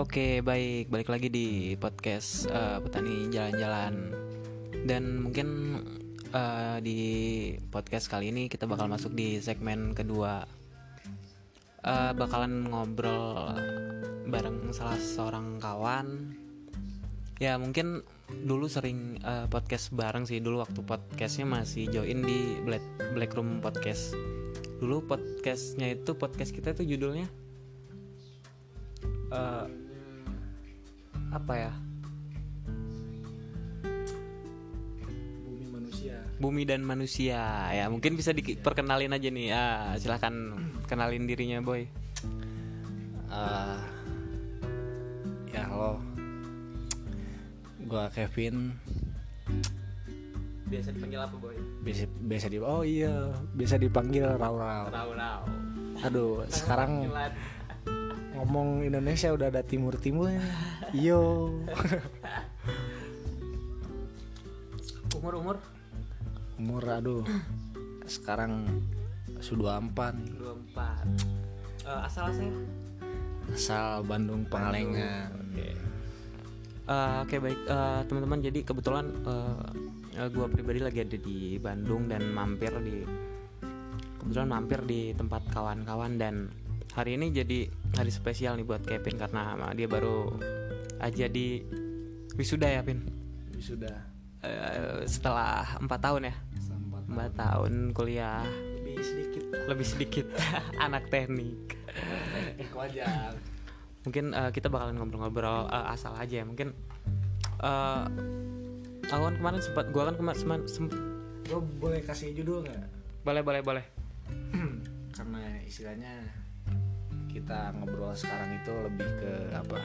Oke, baik. Balik lagi di podcast eh, Petani Jalan-Jalan. Dan mungkin eh, di podcast kali ini kita bakal masuk di segmen kedua. Eh, bakalan ngobrol bareng salah seorang kawan. Ya, mungkin dulu sering eh, podcast bareng sih dulu waktu podcastnya masih join di Black Black Room Podcast. Dulu podcastnya itu podcast kita tuh judulnya apa ya? Bumi manusia. Bumi dan manusia. Ya mungkin bisa diperkenalin aja nih. Ah silahkan kenalin dirinya boy. Eh, ya halo. Gua Kevin. Biasa dipanggil apa boy? Biasa biasa di oh iya bisa dipanggil Rau Rau tahu tahu aduh sekarang ngomong Indonesia udah ada timur timurnya yo umur umur umur aduh. Sekarang sudah empat. Dua empat. Asal saya asal Bandung Pangalengan Eh, Oke baik. Eh, teman-teman jadi kebetulan eh, gua pribadi lagi ada di Bandung dan mampir di kebetulan mampir di tempat kawan-kawan dan hari ini jadi hari spesial nih buat Kevin karena dia baru aja di wisuda ya Pin sudah Eh, setelah empat tahun ya? Empat tahun. kuliah. Lebih sedikit. Lebih sedikit. Anak teknik. Wajar mungkin eh, kita bakalan ngobrol-ngobrol eh, asal aja ya. Mungkin eh aku kan kemarin sempat gua kan kemarin sempat gue boleh kasih judul nggak? Boleh boleh boleh. Karena istilahnya kita ngobrol sekarang itu lebih ke apa?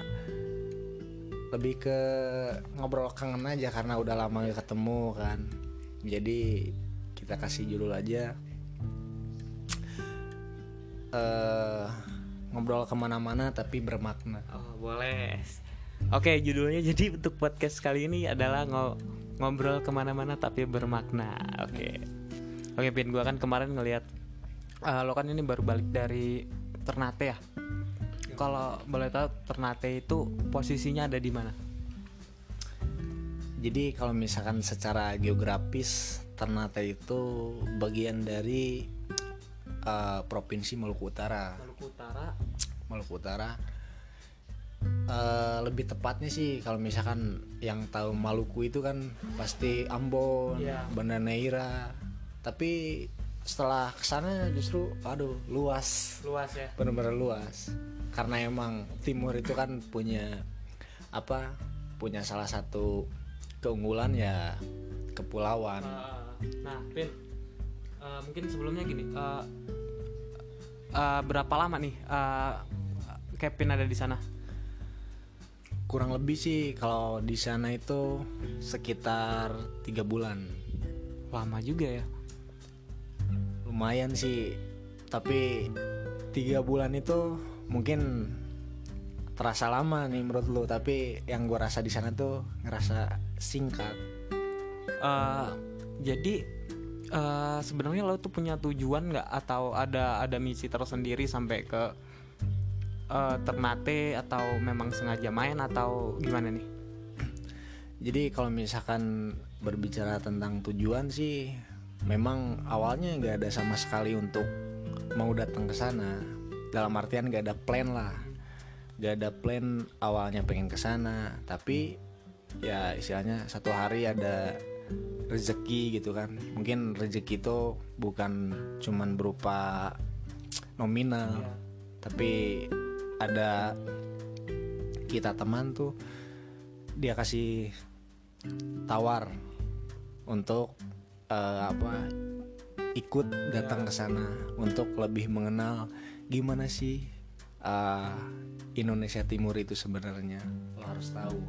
Lebih ke ngobrol kangen aja karena udah lama gak ketemu kan. Jadi kita kasih judul aja eh ngobrol ke mana-mana tapi bermakna. Oh boleh. Oke judulnya jadi untuk podcast kali ini adalah ngo- ngobrol ke mana-mana tapi bermakna. Oke. Oke Pin gua kan kemarin ngelihat eh, lo kan ini baru balik dari Ternate ya? Kalau boleh tahu Ternate itu posisinya ada di mana? Jadi kalau misalkan secara geografis Ternate itu bagian dari eh, provinsi Maluku Utara. Maluku Utara. Maluku Utara. Eh, lebih tepatnya sih kalau misalkan yang tahu Maluku itu kan pasti Ambon, Iya. Banda Neira. Tapi setelah ke sana justru aduh luas, luas ya benar-benar luas. Karena emang timur itu kan punya apa? Punya salah satu keunggulan ya kepulauan. Uh, nah, Pin, uh, mungkin sebelumnya gini, uh, uh, berapa lama nih uh, Kevin ada di sana? Kurang lebih sih kalau di sana itu sekitar tiga bulan. Lama juga ya. Lumayan sih. Tapi tiga bulan itu mungkin terasa lama nih menurut lu. Tapi yang gue rasa di sana tuh ngerasa singkat. Uh, jadi uh, sebenarnya lo tuh punya tujuan nggak? Atau ada ada misi tersendiri sampai ke uh, Ternate atau memang sengaja main atau gimana nih? jadi kalau misalkan berbicara tentang tujuan sih memang awalnya nggak ada sama sekali untuk mau datang ke sana. Dalam artian nggak ada plan lah. Nggak ada plan awalnya pengen ke sana. Tapi ya istilahnya satu hari ada rezeki gitu kan. Mungkin rezeki itu bukan cuman berupa nominal. Tapi ada kita teman tuh dia kasih tawar untuk eh, apa ikut datang ke sana untuk lebih mengenal gimana sih eh, Indonesia Timur itu sebenarnya. Lo harus tahu.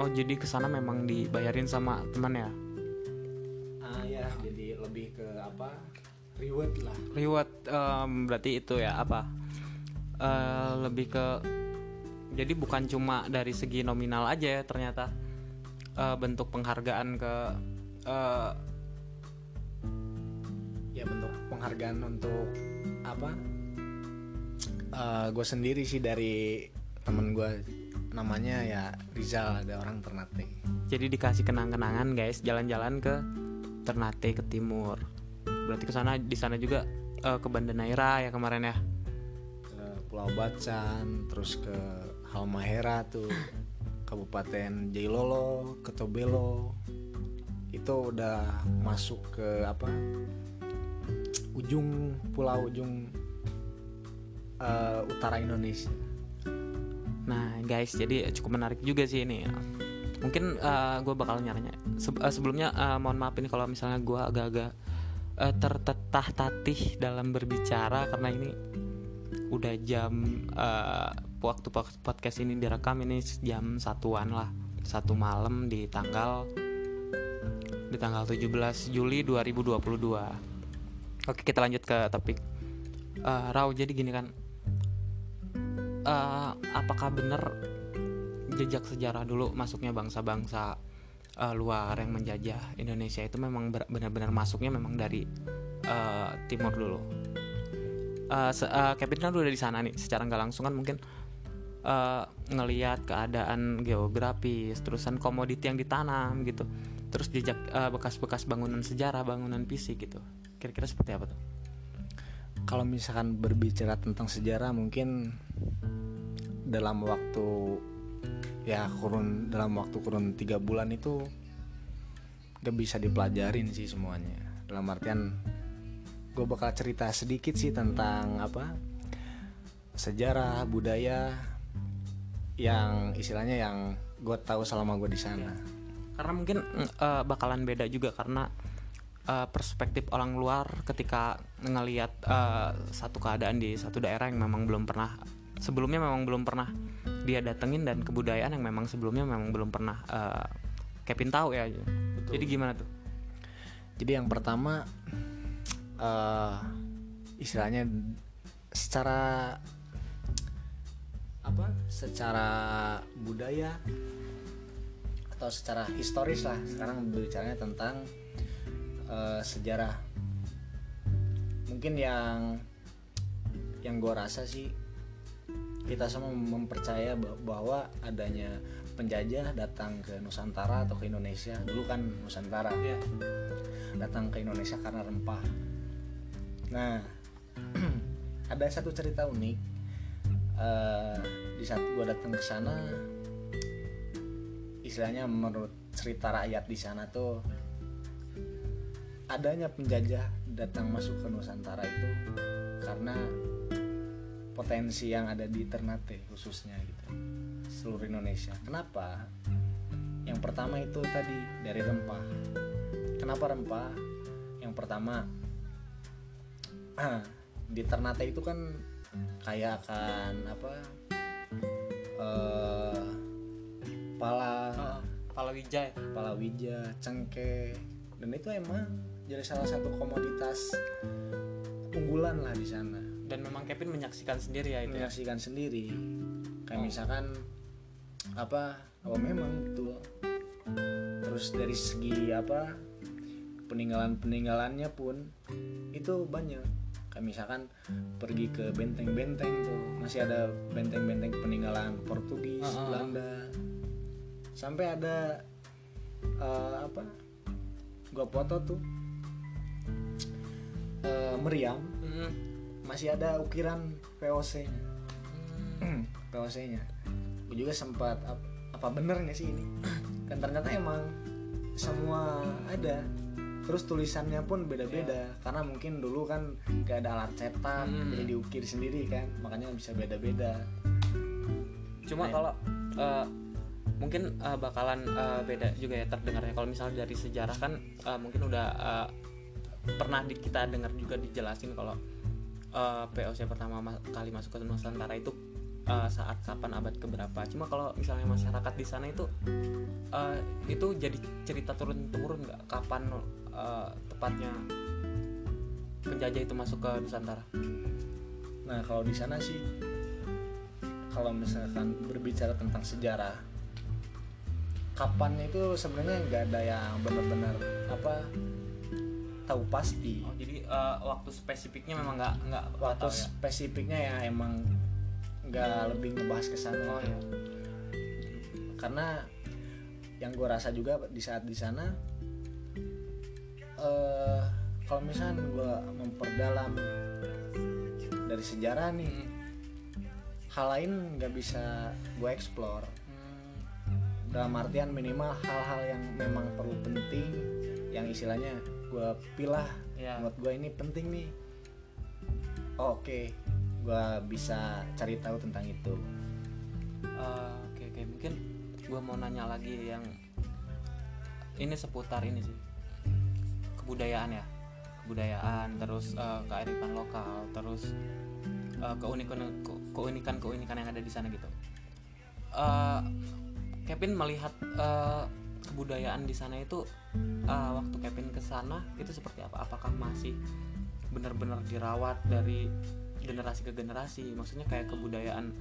Oh jadi ke sana memang dibayarin sama teman ya? ah ya jadi lebih ke apa reward lah. Reward em, berarti itu ya apa? Eh, lebih ke jadi bukan cuma dari segi nominal aja ya ternyata Eh, bentuk penghargaan ke eh, ya bentuk penghargaan untuk apa gue sendiri sih dari temen gue namanya ya Rizal ada orang Ternate. Jadi dikasih kenang-kenangan guys jalan-jalan ke Ternate ke timur. Berarti ke sana di sana juga uh, ke Banda Naira ya kemarin ya? Ke Pulau Bacan terus ke Halmahera tuh Kabupaten Jailolo ke Tobelo itu udah masuk ke apa ujung pulau ujung uh, utara Indonesia Nah guys, jadi cukup menarik juga sih ini. Mungkin uh, gue bakal nyaranya. Se uh, sebelumnya uh, mohon maaf ini kalau misalnya gue agak-agak uh, tertetah-tatih dalam berbicara karena ini udah jam uh, waktu podcast ini direkam ini jam satuan lah satu malam di tanggal di tanggal 17 Juli 2022 oke kita lanjut ke topik uh, Rau jadi gini kan uh, apakah benar jejak sejarah dulu masuknya bangsa-bangsa uh, luar yang menjajah Indonesia itu memang benar-benar masuknya memang dari uh, timur dulu. Uh, uh, Kevin kan udah di sana nih, secara nggak langsung kan mungkin uh, ngelihat keadaan geografis, terusan komoditi yang ditanam gitu, terus jejak bekas-bekas uh, bangunan sejarah, bangunan fisik gitu. Kira-kira seperti apa tuh? Kalau misalkan berbicara tentang sejarah mungkin dalam waktu ya kurun dalam waktu kurun tiga bulan itu gak bisa dipelajarin sih semuanya. Dalam artian gue bakal cerita sedikit sih tentang apa sejarah budaya yang istilahnya yang gue tahu selama gue di sana. Karena mungkin uh, bakalan beda juga karena uh, perspektif orang luar ketika ngelihat uh, satu keadaan di satu daerah yang memang belum pernah sebelumnya memang belum pernah dia datengin dan kebudayaan yang memang sebelumnya memang belum pernah uh, Kevin tahu ya. Betul. jadi gimana tuh? Jadi yang pertama uh, istilahnya secara apa secara budaya atau secara historis lah. Sekarang berbicaranya tentang uh, sejarah. Mungkin yang yang gue rasa sih kita semua mempercaya bahwa adanya penjajah datang ke Nusantara atau ke Indonesia. Dulu kan Nusantara. Ya datang ke Indonesia karena rempah. Nah ada satu cerita unik. Uh, di saat gue datang ke sana istilahnya menurut cerita rakyat di sana tuh adanya penjajah datang masuk ke Nusantara itu karena potensi yang ada di Ternate khususnya gitu. Seluruh Indonesia. Kenapa? Yang pertama itu tadi dari rempah. Kenapa rempah? Yang pertama di Ternate itu kan kayak akan apa uh, pala uh, palawija ya? palawija cengkeh dan itu emang jadi salah satu komoditas unggulan lah di sana dan memang Kevin menyaksikan sendiri ya itu ya? menyaksikan ya? sendiri kayak oh. misalkan apa apa memang betul terus dari segi apa peninggalan peninggalannya pun itu banyak kayak misalkan pergi ke benteng-benteng tuh masih ada benteng-benteng peninggalan Portugis uh -huh. Belanda sampai ada uh, apa gua foto tuh uh, meriam. -huh masih ada ukiran VOC nya hmm. VOC nya gue juga sempat apa bener nggak sih ini? Kan ternyata emang semua ada. Terus tulisannya pun beda-beda. Yeah. karena mungkin dulu kan gak ada alat cetak hmm. jadi diukir sendiri kan. Makanya bisa beda-beda. Cuma nah, kalau uh, mungkin uh, bakalan uh, beda juga ya terdengarnya. Kalau misalnya dari sejarah kan uh, mungkin udah uh, pernah di, kita dengar juga dijelasin kalau uh, eh, POC pertama kali masuk ke Nusantara itu uh, saat kapan abad keberapa. Cuma kalau misalnya masyarakat di sana itu uh, itu jadi cerita turun turun nggak? Kapan uh, tepatnya penjajah itu masuk ke Nusantara? Nah kalau di sana sih kalau misalkan berbicara tentang sejarah kapan itu sebenarnya nggak ada yang benar-benar apa tahu pasti oh, jadi uh, waktu spesifiknya memang nggak nggak waktu tahu, ya? spesifiknya ya emang nggak lebih ngebahas ke sana oh, ya. karena yang gue rasa juga di saat di sana eh kalau misalnya gue memperdalam dari sejarah nih Hmm. hal lain nggak bisa gue explore dalam artian minimal hal-hal yang memang perlu penting yang istilahnya gue pilah Ya. menurut gue ini penting nih. Oh, oke gue bisa cari tahu tentang itu. Eh, Oke oke. Mungkin gue mau nanya lagi yang ini seputar ini sih. Kebudayaan ya. Kebudayaan terus eh, kearifan lokal terus eh, keunikan keunikan keunikan yang ada di sana gitu. Eh, Kevin melihat eh, kebudayaan di sana itu eh, waktu Kevin ke sana itu seperti apa? Apakah masih benar-benar dirawat dari generasi ke generasi? Maksudnya kayak kebudayaan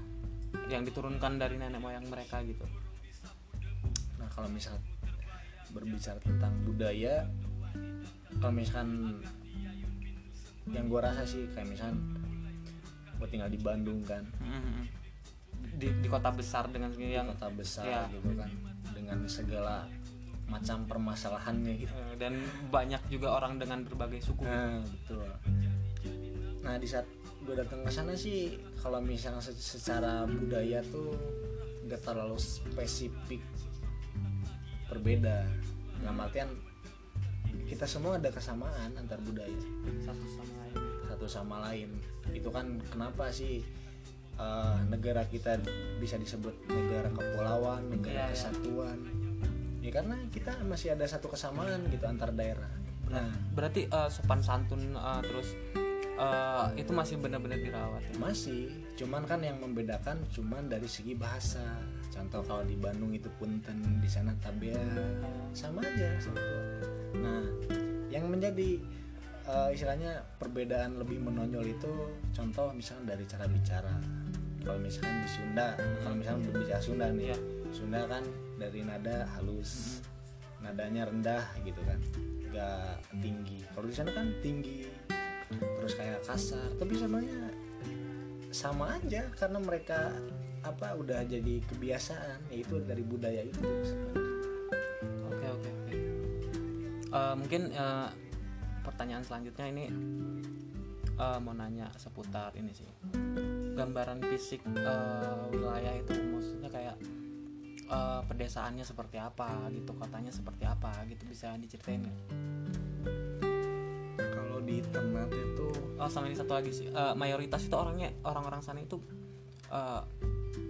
yang diturunkan dari nenek moyang mereka gitu. nah kalau misal berbicara tentang budaya kalau misalkan yang gue rasa sih kayak misal gue tinggal di Bandung kan Di, di kota besar dengan di yang kota besar ya. gitu kan dengan segala macam permasalahannya gitu eh, dan banyak juga orang dengan berbagai suku. Nah, betul. Nah, di saat gue datang ke sana sih kalau misalnya se- secara budaya tuh nggak terlalu spesifik berbeda. Dalam artian kita semua ada kesamaan antar budaya satu sama lain. satu sama lain. Itu kan kenapa sih eh, negara kita bisa disebut negara kepulauan, negara Iya, iya. kesatuan. Ya karena kita masih ada satu kesamaan gitu antar daerah. Nah, Berarti eh, sopan santun eh, terus eh, itu masih benar-benar dirawat ya. Masih, cuman kan yang membedakan cuman dari segi bahasa. Contoh kalau di Bandung itu punten, di sana tabea, sama aja sebetulnya. Nah, yang menjadi eh, istilahnya perbedaan lebih menonjol itu contoh misalnya dari cara bicara. Kalau misalkan di Sunda, kalau misalkan berbicara Sunda nih, Iya. Sunda kan dari nada halus, nadanya rendah gitu kan, gak tinggi. Kalau di sana kan tinggi, terus kayak kasar. Tapi sebenarnya sama aja karena mereka apa udah jadi kebiasaan yaitu dari budaya itu sebenarnya. Oke oke oke. Eh, mungkin eh, pertanyaan selanjutnya ini eh, mau nanya seputar ini sih. Gambaran fisik eh, wilayah itu maksudnya kayak eh, pedesaannya seperti apa gitu, kotanya seperti apa gitu bisa diceritain nggak? kalau di Ternate itu Oh sama ini satu lagi sih, Eh, mayoritas itu orangnya orang-orang sana itu eh,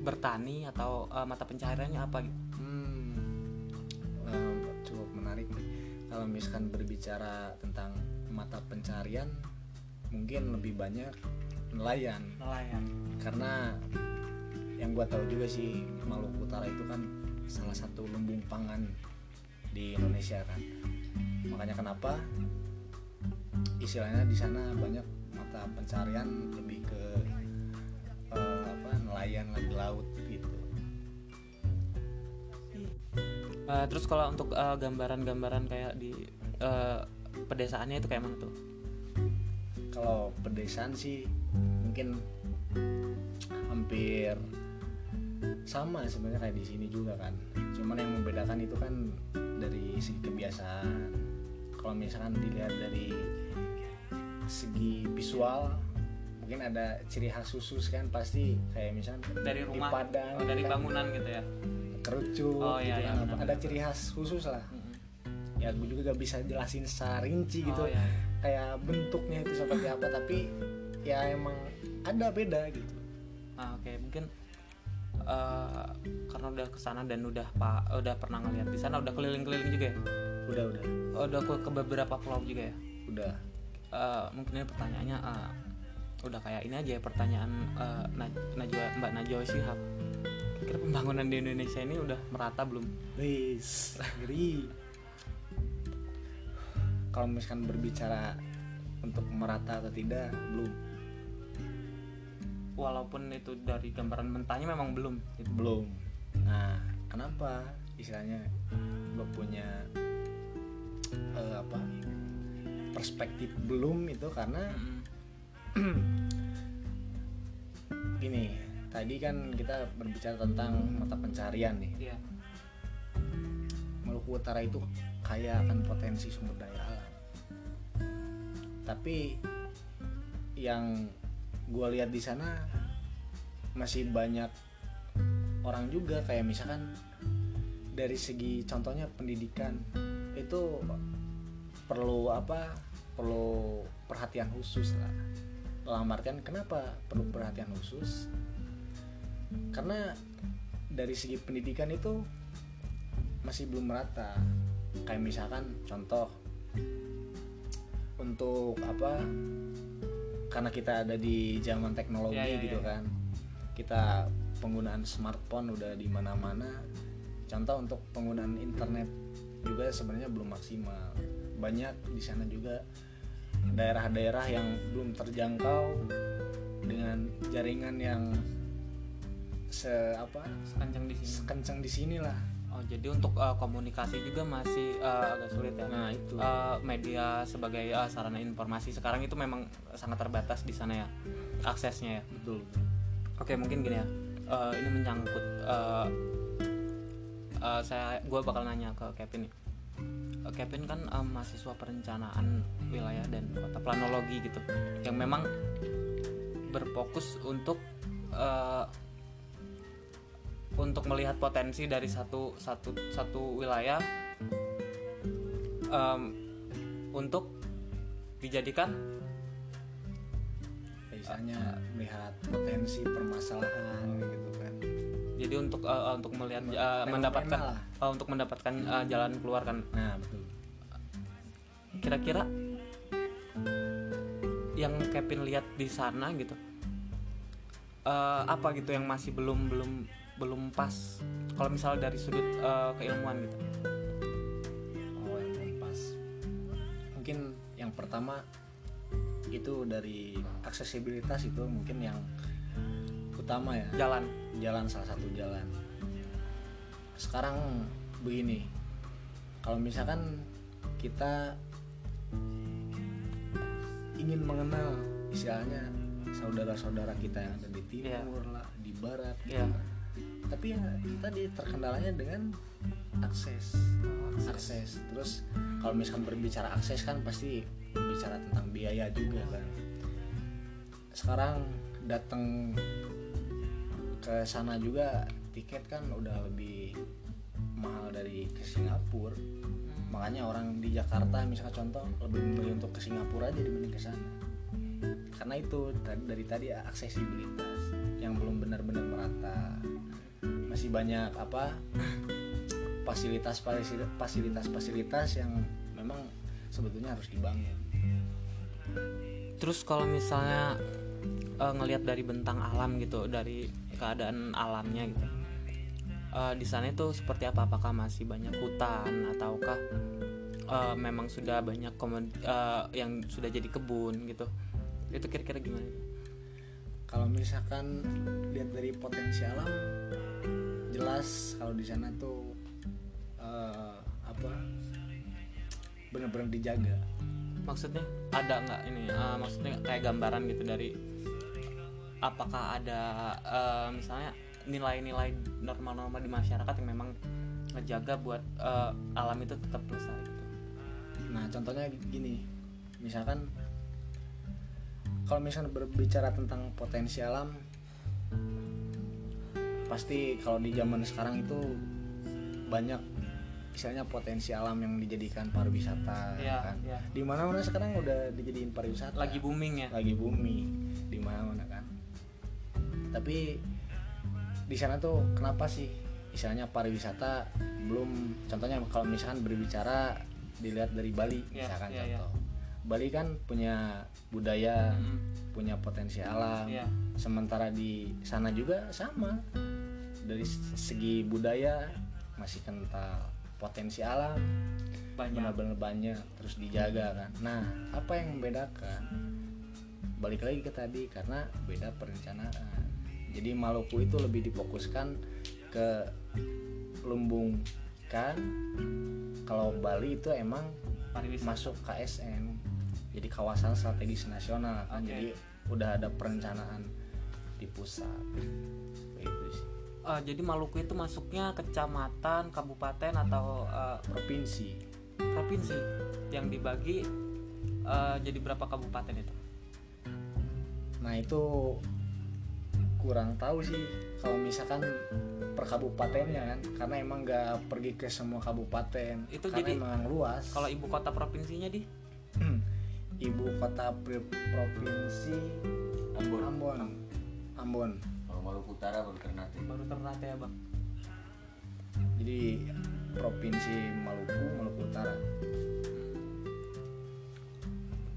bertani atau eh, mata pencahariannya apa gitu? hmm, eh, cukup menarik nih. kalau misalkan berbicara tentang mata pencarian mungkin lebih banyak nelayan Nelayan. karena yang gua tahu juga sih Maluku Utara itu kan salah satu lumbung pangan di Indonesia kan makanya kenapa istilahnya di sana banyak mata pencarian lebih ke eh, apa nelayan lagi laut gitu Eh, terus kalau untuk eh, gambaran-gambaran kayak di eh, pedesaannya itu kayak mana tuh? Kalau pedesaan sih mungkin hampir sama sebenarnya kayak di sini juga kan cuman yang membedakan itu kan dari segi kebiasaan kalau misalkan dilihat dari segi visual mungkin ada ciri khas khusus kan pasti kayak misalnya Dari di rumah, Padang oh, dari kan bangunan gitu ya? kerucut Oh, iya, gitu iya, kan. benar, ada benar. ciri khas khusus lah ya gue juga gak bisa jelasin secara rinci gitu Oh, iya. kayak bentuknya itu seperti apa tapi ya emang ada beda gitu Ah, oke mungkin eh, karena udah ke sana dan udah pak udah pernah ngeliat di sana udah keliling-keliling juga ya? udah udah Oh, udah ke, ke beberapa pulau juga ya? udah Eh, mungkin ini pertanyaannya eh, udah kayak ini aja ya pertanyaan Naj- Najwa Mbak Najwa Shihab. Kira pembangunan di Indonesia ini udah merata belum? wis kalau misalkan berbicara untuk merata atau tidak belum Walaupun itu dari gambaran mentahnya memang belum. Gitu. belum nah kenapa istilahnya gue punya eh, apa perspektif belum itu karena gini tadi kan kita berbicara tentang mata pencarian nih Iya. Maluku Utara itu kaya akan potensi sumber daya tapi yang gue lihat di sana masih banyak orang juga kayak misalkan dari segi contohnya pendidikan itu perlu apa perlu perhatian khusus lah. Dalam artian kenapa perlu perhatian khusus. Karena dari segi pendidikan itu masih belum merata. Kayak misalkan contoh untuk apa karena kita ada di zaman teknologi Ya, ya, gitu ya. kan kita penggunaan smartphone udah di mana-mana contoh untuk penggunaan internet juga sebenarnya belum maksimal banyak di sana juga daerah-daerah yang belum terjangkau dengan jaringan yang se apa Sekencang di sini. kencang di sini lah Oh, jadi untuk uh, komunikasi juga masih uh, agak sulit ya. nah itu Uh, media sebagai uh, sarana informasi sekarang itu memang sangat terbatas di sana ya aksesnya ya. betul Oke mungkin gini ya, uh, ini menyangkut uh, uh, saya gue bakal nanya ke Kevin nih. Uh, Kevin kan uh, mahasiswa perencanaan wilayah dan kota planologi gitu, yang memang berfokus untuk uh, untuk melihat potensi dari satu satu satu wilayah um, untuk dijadikan biasanya melihat potensi permasalahan gitu kan. Jadi untuk uh, untuk melihat uh, mendapatkan uh, untuk mendapatkan uh, jalan keluar kan. Nah betul. Kira-kira yang Kevin lihat di sana gitu eh, apa gitu yang masih belum belum belum pas. Kalau misal dari sudut eh, keilmuan gitu. Oh yang belum pas. Mungkin yang pertama itu dari aksesibilitas itu mungkin yang utama ya. Jalan. Jalan salah satu jalan. Sekarang begini kalau misalkan kita ingin mengenal istilahnya saudara-saudara kita yang ada di timur lah di barat gitu Iya. kan. Tapi ya tadi terkendalanya dengan akses. Akses. Terus kalau misalkan berbicara akses kan pasti berbicara tentang biaya juga kan. Sekarang datang ke sana juga tiket kan udah lebih mahal dari ke Singapura. Makanya orang di Jakarta misalnya contoh lebih memilih untuk ke Singapura aja dibanding ke sana. Karena itu dari tadi aksesibilitas yang belum benar-benar merata masih banyak apa fasilitas fasilitas fasilitas yang memang sebetulnya harus dibangun. Terus kalau misalnya eh, ngelihat dari bentang alam gitu dari keadaan alamnya gitu eh, di sana itu seperti apa? Apakah masih banyak hutan ataukah eh, memang sudah banyak komod- eh, yang sudah jadi kebun gitu? Itu kira-kira gimana? Kalau misalkan lihat dari potensi alam jelas kalau di sana tuh eh, apa benar-benar dijaga. Maksudnya ada nggak ini eh, maksudnya kayak gambaran gitu dari apakah ada eh, misalnya nilai-nilai normal-normal di masyarakat yang memang ngejaga buat eh, alam itu tetap lestari gitu? Nah contohnya gini misalkan kalau misalnya berbicara tentang potensi alam pasti kalau di zaman sekarang itu banyak misalnya potensi alam yang dijadikan pariwisata Iya, kan. iya. di mana mana sekarang udah dijadiin pariwisata. Lagi booming ya? Lagi booming. Di mana mana kan. Tapi di sana tuh kenapa sih? Misalnya pariwisata belum contohnya kalau misalkan berbicara dilihat dari Bali Iya, misalkan iya, contoh. Bali kan punya budaya Hmm, punya potensi alam. Iya. Sementara di sana juga sama dari segi budaya masih kental potensi alam. Banyak. Benar-benar banyak terus dijaga kan. Nah apa yang membedakan? Balik lagi ke tadi karena beda perencanaan. Jadi Maluku itu lebih difokuskan ke lumbung kan. Kalau Bali itu emang pariwisata. masuk KSN jadi kawasan strategis nasional kan. Oke. jadi udah ada perencanaan di pusat uh, jadi Maluku itu masuknya kecamatan, kabupaten atau uh, provinsi. provinsi yang dibagi uh, jadi berapa kabupaten itu? Nah itu kurang tahu sih kalau misalkan per kabupatennya kan karena emang nggak pergi ke semua kabupaten itu karena jadi emang luas. kalau ibu kota provinsinya di? Ibu kota provinsi Ambon. Ambon. Ambon Maluku Utara baru Ternate. Baru Ternate ya bang. Jadi provinsi Maluku Maluku Utara.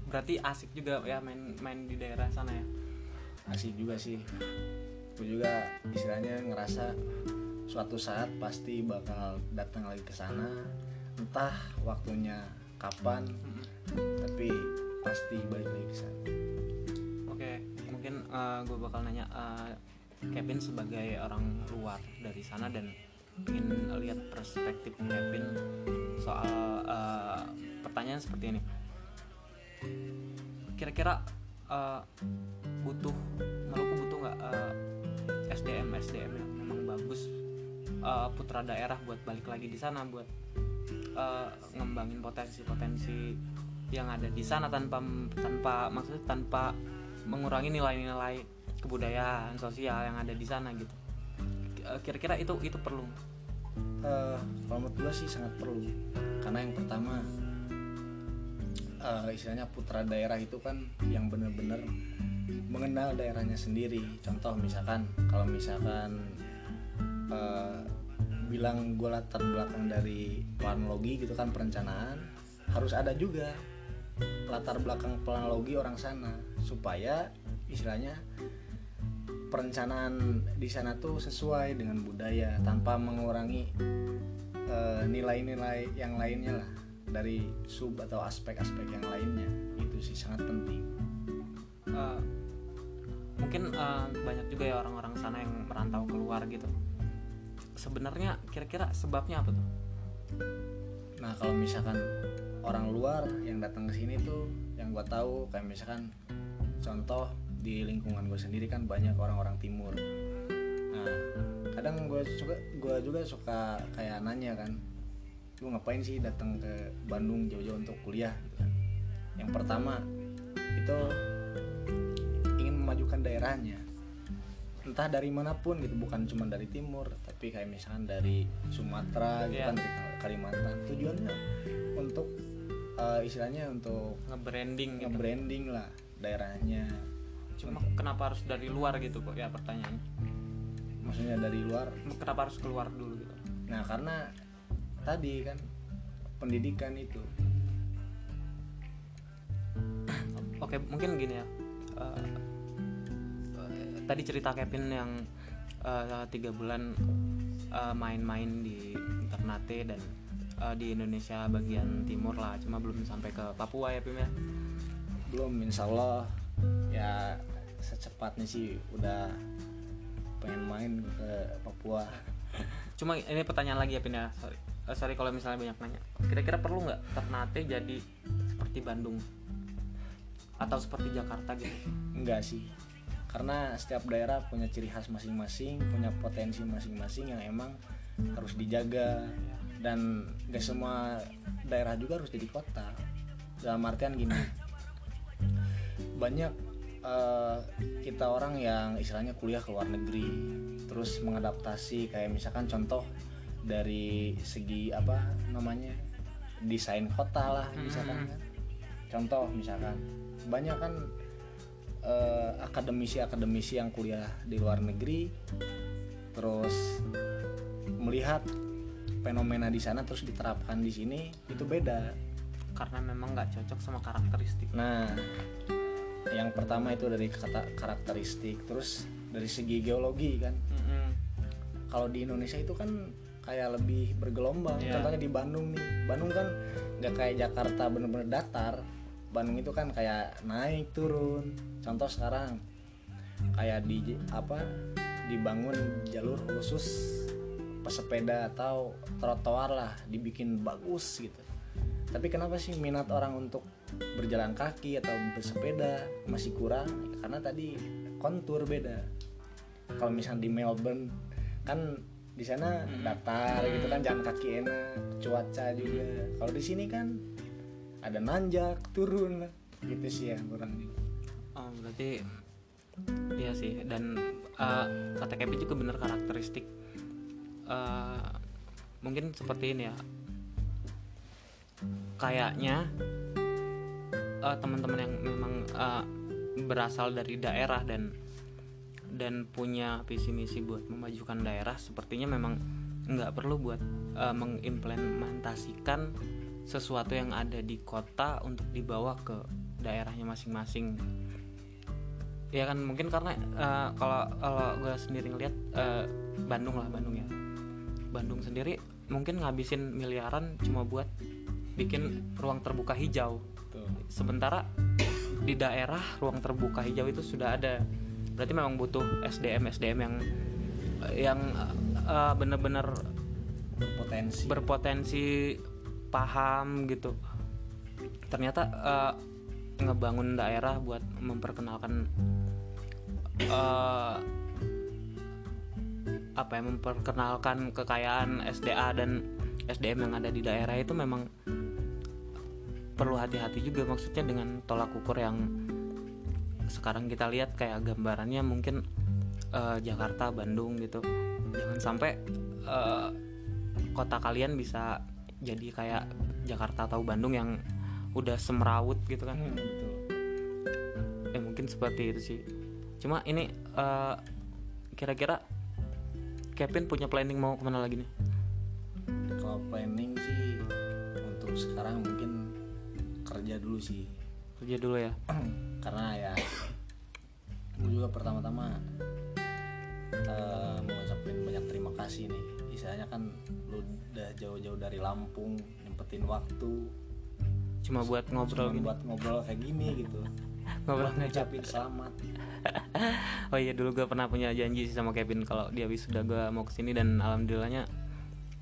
Berarti asik juga ya main main di daerah sana ya? Asik juga sih. Aku juga istilahnya ngerasa suatu saat pasti bakal datang lagi ke sana. Entah waktunya kapan tapi pasti balik lagi ke sana. Oke mungkin uh, gue bakal nanya uh, Kevin sebagai orang luar dari sana dan ingin lihat perspektif Kevin soal uh, pertanyaan seperti ini. Kira-kira uh, butuh Maluku butuh nggak uh, SDM SDM yang memang bagus uh, putra daerah buat balik lagi di sana buat uh, ngembangin potensi-potensi yang ada di sana tanpa tanpa maksudnya tanpa mengurangi nilai-nilai kebudayaan sosial yang ada di sana gitu. Kira-kira itu itu perlu? Uh, kalau menurut gue sih sangat perlu. Karena yang pertama uh, istilahnya putra daerah itu kan yang benar-benar mengenal daerahnya sendiri. Contoh misalkan kalau misalkan uh, bilang gue latar belakang dari planologi gitu kan perencanaan harus ada juga latar belakang planologi orang sana supaya istilahnya perencanaan di sana tuh sesuai dengan budaya tanpa mengurangi nilai-nilai uh, yang lainnya lah dari sub atau aspek-aspek yang lainnya. Itu sih sangat penting. Uh, mungkin uh, banyak juga ya orang-orang sana yang merantau keluar gitu. Sebenarnya kira-kira sebabnya apa tuh? Nah kalau misalkan orang luar yang datang ke sini tuh yang gue tahu kayak misalkan contoh di lingkungan gue sendiri kan banyak orang-orang timur. Nah kadang gue suka gue juga suka kayak nanya kan lu ngapain sih datang ke Bandung jauh-jauh untuk kuliah? Gitu kan. Yang pertama itu ingin memajukan daerahnya. Entah dari mana pun gitu bukan cuma dari timur tapi kayak misalkan dari Sumatera gitu yeah. kan dari Kalimantan. Tujuannya untuk uh, istilahnya untuk nge-branding gitu. nge-branding lah daerahnya cuma kenapa harus dari luar gitu kok ya pertanyaannya? Maksudnya dari luar? Kenapa harus keluar dulu gitu? Nah karena tadi kan pendidikan itu. Oke mungkin gini ya. Uh, tadi cerita Kevin yang uh, tiga bulan main-main uh, di Ternate dan uh, di Indonesia bagian timur lah. Cuma belum sampai ke Papua ya Pim ya? Belum Insya Allah ya secepatnya sih udah pengen main ke Papua. Cuma ini pertanyaan lagi ya Pin ya. Sorry. Uh, sorry kalau misalnya banyak nanya. Kira-kira perlu nggak Ternate jadi seperti Bandung? Atau seperti Jakarta gitu? Enggak sih. Karena setiap daerah punya ciri khas masing-masing punya potensi masing-masing yang emang harus dijaga. Dan gak semua daerah juga harus jadi kota. Dalam artian gini banyak uh, kita orang yang istilahnya kuliah ke luar negeri terus mengadaptasi kayak misalkan contoh dari segi apa namanya desain kota lah misalkan. Kan contoh misalkan. Banyak kan uh, akademisi-akademisi yang kuliah di luar negeri terus melihat fenomena di sana terus diterapkan di sini itu beda. Karena memang nggak cocok sama karakteristik. Nah yang pertama itu dari kata karakteristik terus dari segi geologi kan. Mm-hmm. kalau di Indonesia itu kan kayak lebih bergelombang yeah. contohnya di Bandung nih. Bandung kan nggak kayak Jakarta bener-bener datar. Bandung itu kan kayak naik turun. Contoh sekarang kayak di apa dibangun jalur khusus pesepeda atau trotoar lah dibikin bagus gitu. Tapi kenapa sih minat orang untuk berjalan kaki atau bersepeda masih kurang karena tadi kontur beda. Kalau misalnya di Melbourne kan di sana datar gitu kan jalan kaki enak cuaca juga. Kalau di sini kan ada nanjak turun gitu sih ya kurang juga Oh, berarti iya sih. Dan eh, kata Kevin juga bener karakteristik. Eh, mungkin seperti ini ya. Kayaknya eh, teman-teman yang memang eh, berasal dari daerah dan dan punya visi misi buat memajukan daerah sepertinya memang nggak perlu buat eh, mengimplementasikan sesuatu yang ada di kota untuk dibawa ke daerahnya masing-masing. Ya kan mungkin karena eh, kalau kalau gue sendiri ngeliat eh, Bandung lah Bandung ya. Bandung sendiri mungkin ngabisin miliaran cuma buat bikin ruang terbuka hijau sementara di daerah ruang terbuka hijau itu sudah ada. Berarti memang butuh SDM SDM yang yang eh, bener-bener berpotensi. berpotensi paham gitu. Ternyata eh, ngebangun daerah buat memperkenalkan eh, apa ya memperkenalkan kekayaan SDA dan SDM yang ada di daerah itu memang perlu hati-hati juga maksudnya dengan tolak ukur yang sekarang kita lihat kayak gambarannya mungkin eh, Jakarta Bandung gitu. Jangan sampai eh, kota kalian bisa jadi kayak Jakarta atau Bandung yang udah semrawut gitu kan. Hmm, betul. Ya mungkin seperti itu sih. Cuma ini eh, kira-kira Kevin punya planning mau ke mana lagi nih? Kalau planning sih untuk sekarang mungkin kerja dulu sih. Kerja dulu ya? Karena ya gue juga pertama-tama eh, mau ngucapin banyak terima kasih nih. Istilahnya kan lu udah jauh-jauh dari Lampung nyempetin waktu. Cuma buat ngobrol cuman gini? buat ngobrol kayak gini gitu. Ngobrol buat ngucapin selamat. Oh iya dulu gue pernah punya janji sih sama Kevin kalau dia wisuda gue mau ke sini dan alhamdulillahnya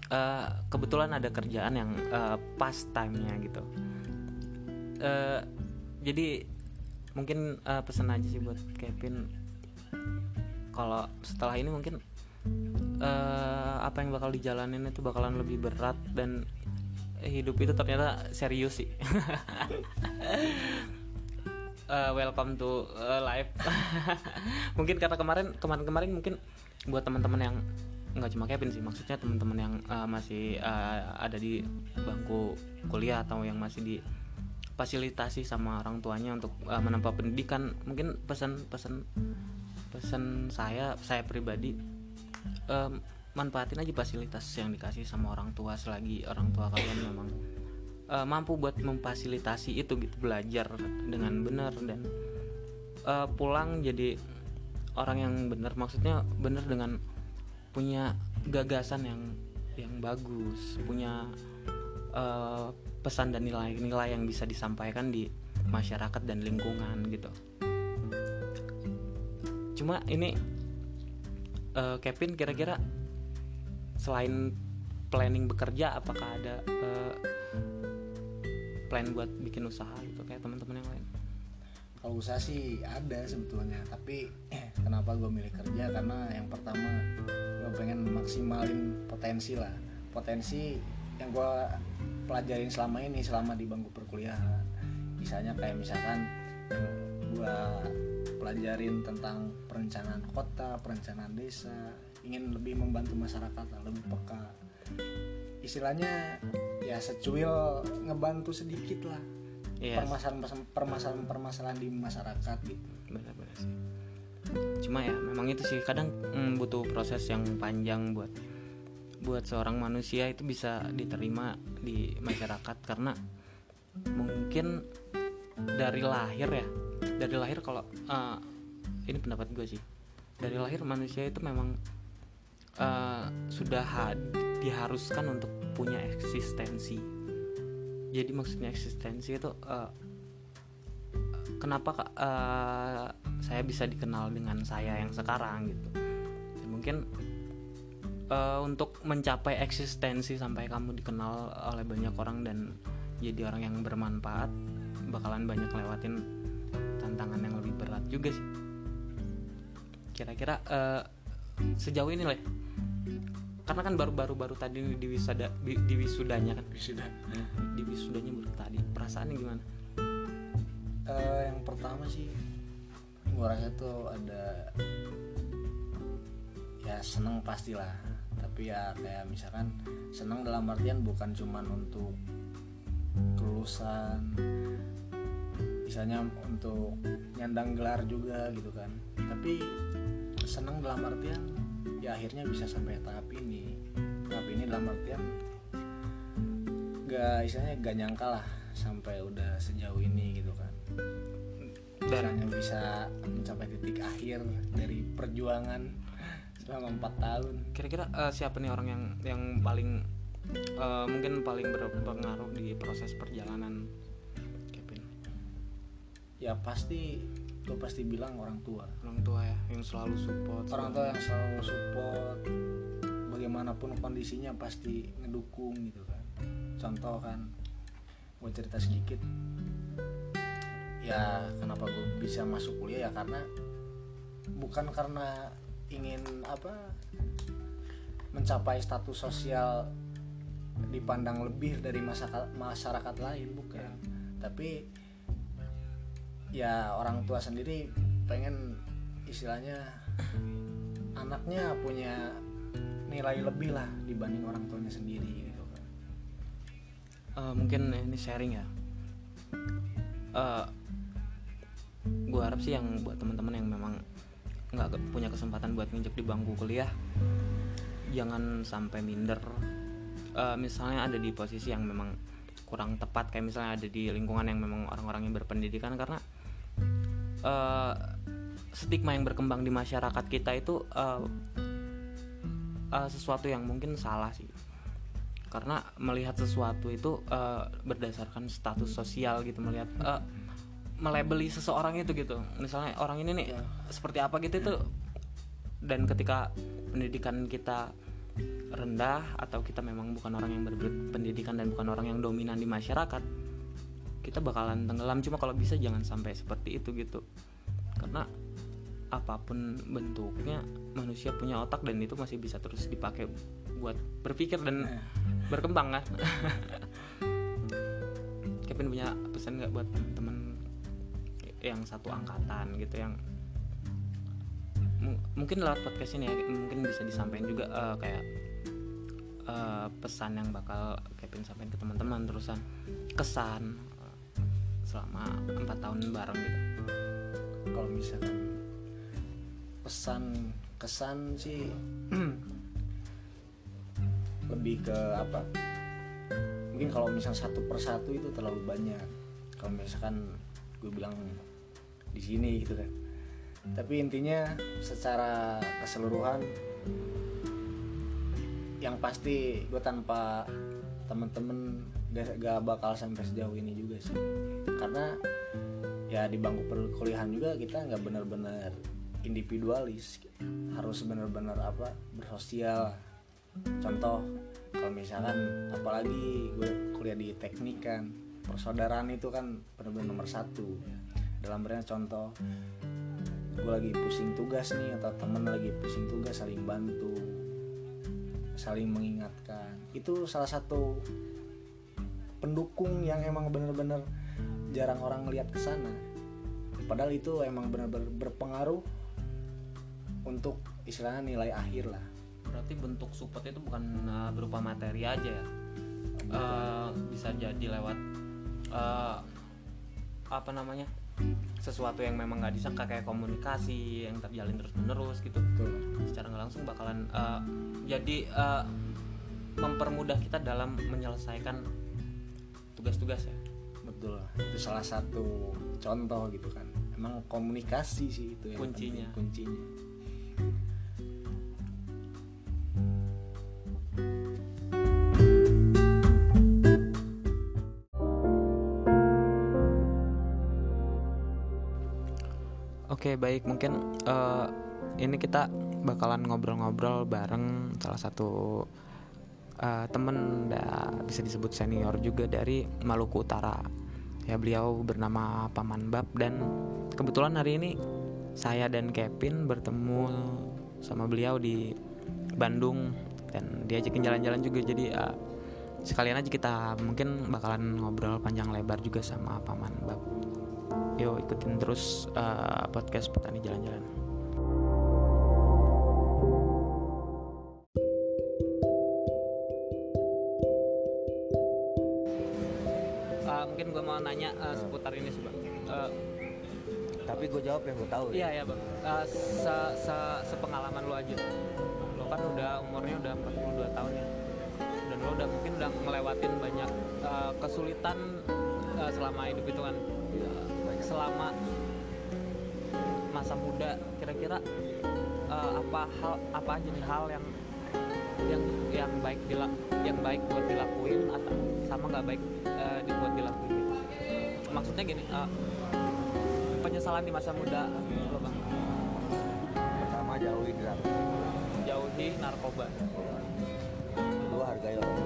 eh, kebetulan ada kerjaan yang eh, pas time-nya gitu Eh, jadi mungkin eh, pesan aja sih buat Kevin kalau setelah ini mungkin eh, apa yang bakal dijalanin itu bakalan lebih berat dan hidup itu ternyata serius sih Eh, welcome to uh, live. mungkin karena kemarin kemarin-kemarin mungkin buat teman-teman yang nggak cuma Kevin sih, maksudnya teman-teman yang uh, masih uh, ada di bangku kuliah atau yang masih di fasilitasi sama orang tuanya untuk uh, menempuh pendidikan. Mungkin pesan-pesan pesan saya saya pribadi em, manfaatin aja fasilitas yang dikasih sama orang tua selagi orang tua kalian memang eh, mampu buat memfasilitasi itu gitu belajar dengan benar dan eh, pulang jadi orang yang benar maksudnya benar dengan punya gagasan yang yang bagus punya eh, pesan dan nilai-nilai yang bisa disampaikan di masyarakat dan lingkungan gitu. Cuma ini eh, Kevin kira-kira selain planning bekerja apakah ada eh, plan buat bikin usaha gitu kayak teman-teman yang lain? Kalau usaha sih ada sebetulnya tapi eh, kenapa gue milih kerja? Karena yang pertama gue pengen maksimalin potensi lah. Potensi yang gue pelajarin selama ini selama di bangku perkuliahan. Misalnya kayak misalkan gue pelajarin tentang perencanaan kota perencanaan desa ingin lebih membantu masyarakat lah, lebih peka. Istilahnya ya secuil ngebantu sedikit lah. Iya, permasalahan permasalahan permasalahan di masyarakat gitu. Benar-benar sih. Cuma ya memang itu sih kadang mm, butuh proses yang panjang buat buat seorang manusia itu bisa diterima di masyarakat. Karena mungkin dari lahir ya dari lahir kalau eh, ini pendapat gue sih. Dari lahir manusia itu memang eh, sudah had- diharuskan untuk punya eksistensi. Jadi maksudnya eksistensi itu eh, kenapa eh, saya bisa dikenal dengan saya yang sekarang gitu? Mungkin eh, untuk mencapai eksistensi sampai kamu dikenal oleh banyak orang dan jadi orang yang bermanfaat bakalan banyak lewatin tantangan yang lebih berat juga sih. Kira-kira eh, sejauh ini lah karena kan baru-baru baru tadi di wisada di, wisudanya kan? Wisuda. di wisudanya baru tadi. Perasaannya gimana? Eh, yang pertama sih gue rasa tuh ada ya seneng pastilah ya kayak misalkan seneng dalam artian bukan cuman untuk kelulusan misalnya untuk nyandang gelar juga gitu kan. Tapi seneng dalam artian ya akhirnya bisa sampai tahap ini. Tahap ini dalam artian gak istilahnya gak nyangka lah sampai udah sejauh ini gitu kan. Dan Misalnya bisa mencapai titik akhir dari perjuangan selama empat tahun. Kira-kira eh, siapa nih orang yang yang paling eh, mungkin paling berpengaruh di proses perjalanan Kevin? Ya pasti gue pasti bilang orang tua. Orang tua ya yang selalu support orang tua yang selalu support bagaimanapun kondisinya pasti ngedukung gitu kan. Contoh kan gue cerita sedikit. Ya kenapa gue bisa masuk kuliah? Ya karena bukan karena ingin apa mencapai status sosial dipandang lebih dari masyarakat masyarakat lain bukan. Tapi ya orang tua sendiri pengen istilahnya anaknya punya nilai lebih lah dibanding orang tuanya sendiri gitu. Kan Eh, mungkin ini sharing ya. Eh gue harap sih yang buat teman-teman yang memang nggak punya kesempatan buat nginjek di bangku kuliah jangan sampai minder. Eh, misalnya ada di posisi yang memang kurang tepat kayak misalnya ada di lingkungan yang memang orang-orang yang berpendidikan karena eh, stigma yang berkembang di masyarakat kita itu eh, eh, sesuatu yang mungkin salah sih. Karena melihat sesuatu itu eh, berdasarkan status sosial gitu melihat eh, melebeli seseorang itu gitu. Misalnya orang ini nih seperti apa gitu itu? Dan ketika pendidikan kita rendah atau kita memang bukan orang yang berpendidikan dan bukan orang yang dominan di masyarakat kita bakalan tenggelam. Cuma kalau bisa jangan sampai seperti itu gitu. Karena apa pun bentuknya manusia punya otak dan itu masih bisa terus dipakai buat berpikir dan berkembang kan. Kevin punya pesan nggak buat yang satu angkatan gitu yang mu- mungkin lewat podcast ini ya mungkin bisa disampaikan juga eh, kayak eh, pesan yang bakal Kevin sampaikan ke teman-teman terusan kesan eh, selama empat tahun bareng gitu. Kalau misalkan pesan kesan sih lebih ke apa? Mungkin kalau misal satu persatu itu terlalu banyak. Kalau misalkan gue bilang di sini gitu kan. Tapi intinya secara keseluruhan yang pasti gue tanpa temen-temen gak, bakal sampai sejauh ini juga sih. Karena ya di bangku perkuliahan juga kita nggak benar-benar individualis harus benar-benar apa bersosial. Contoh kalau misalkan apalagi gue kuliah di teknik kan persaudaraan itu kan benar-benar nomor satu dalam artian contoh gue lagi pusing tugas nih atau temen lagi pusing tugas saling bantu saling mengingatkan. Itu salah satu pendukung yang emang bener-bener jarang orang lihat ke sana. Padahal itu emang benar-benar berpengaruh untuk istilahnya nilai akhir lah. Berarti bentuk support itu bukan uh, berupa materi aja ya? Uh, bisa jadi lewat uh, apa namanya sesuatu yang memang nggak disangka kayak komunikasi yang terjalin terus menerus gitu. Betul. secara nggak langsung bakalan uh, jadi uh, mempermudah kita dalam menyelesaikan tugas-tugas ya. Betul. Itu salah satu contoh gitu kan. Emang komunikasi sih itu yang Kuncinya. penting, kuncinya Oke baik. Mungkin eh, ini kita bakalan ngobrol-ngobrol bareng salah satu eh, temen da, bisa disebut senior juga dari Maluku Utara. Ya beliau bernama Paman Bab dan kebetulan hari ini saya dan Kevin bertemu sama beliau di Bandung dan diajakin jalan-jalan juga. Jadi uh, sekalian aja kita mungkin bakalan ngobrol panjang lebar juga sama paman bab yuk ikutin terus uh, podcast petani jalan-jalan uh, mungkin gue mau nanya uh, seputar ini sih bang uh, Tapi gue jawab yang gue tahu. Iya ya bang. Uh, se, se sepengalaman lo aja. Lo kan udah umurnya udah 42 tahun ya. Dan lo udah mungkin udah ngelewatin banyak uh, kesulitan uh, selama hidup itu kan. Uh, selama masa muda kira-kira uh, apa hal apa aja nih hal yang yang yang baik dilak yang baik buat dilakuin atau sama nggak baik uh, dibuat dilakuin gitu. Maksudnya gini, uh, penyesalan di masa muda lo bang Pertama jauhi drugs. jauhi narkoba Kedua hargai orang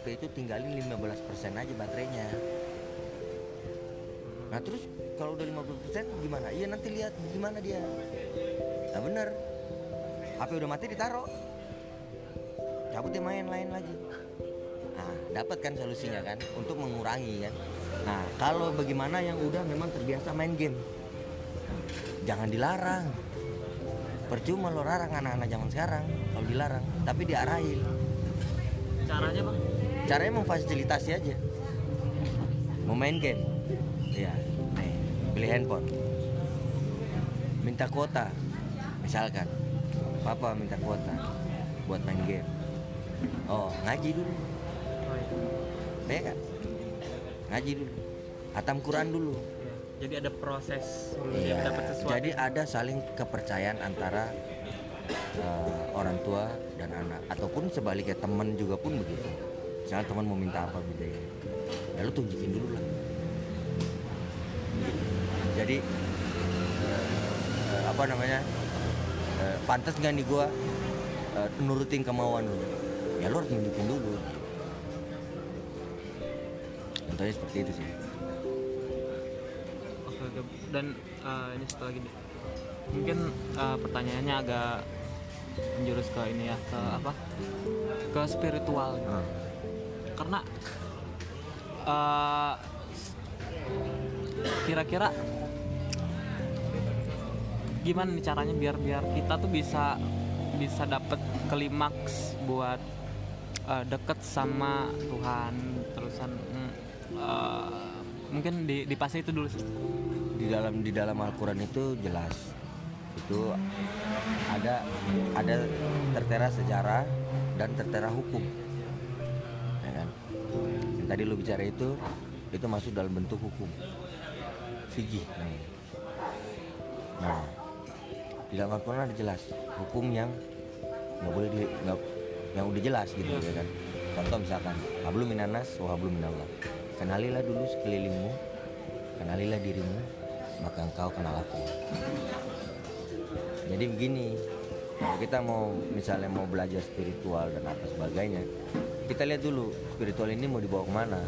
HP itu tinggalin 15% aja baterainya. Nah terus kalau udah 50% gimana? Iya nanti lihat gimana dia. Nah bener. HP udah mati ditaruh. Cabut dia main lain lagi. Nah dapat kan solusinya kan? Untuk mengurangi kan? Nah kalau bagaimana yang udah memang terbiasa main game? Jangan dilarang. Percuma lo larang anak-anak zaman sekarang kalau dilarang. Tapi diarahin. Caranya bang caranya memfasilitasi aja. Mau main game? Ya nih beli handphone. Minta kuota. Misalkan papa minta kuota buat main game. Oh ngaji dulu. Ya kan ngaji dulu. Hatam Quran dulu. Jadi ada proses dia dapat sesuatu. Jadi ada saling kepercayaan antara eh, orang tua dan anak. Ataupun sebaliknya teman juga pun begitu misalnya teman mau minta apa gitu ya ya lu tunjukin dulu lah jadi eh, apa namanya eh, pantas nggak nih gue eh, nurutin kemauan lu ya lu harus nunjukin dulu contohnya seperti itu sih Oke, oke. Dan eh, ini satu lagi deh. Mungkin eh, pertanyaannya agak menjurus ke ini ya, ke apa? Ke spiritual. gitu. Karena eh, kira-kira gimana nih caranya biar biar kita tuh bisa bisa dapet klimaks buat eh, deket sama Tuhan. Terusan mm, eh, mungkin di di fase itu dulu di dalam di dalam Al-Quran itu jelas. Itu ada ada tertera sejarah dan tertera hukum tadi lu bicara itu itu masuk dalam bentuk hukum. Fikih. Namanya. nah di dalam Al-Quran ada jelas hukum yang nggak boleh di nggak yang udah jelas gitu ya kan? Contoh misalkan hablum minanas wa hablum minallah. Kenalilah dulu sekelilingmu kenalilah dirimu maka engkau kenal aku. Jadi begini kalau kita mau misalnya mau belajar spiritual dan apa sebagainya kita lihat dulu spiritual ini mau dibawa ke mana?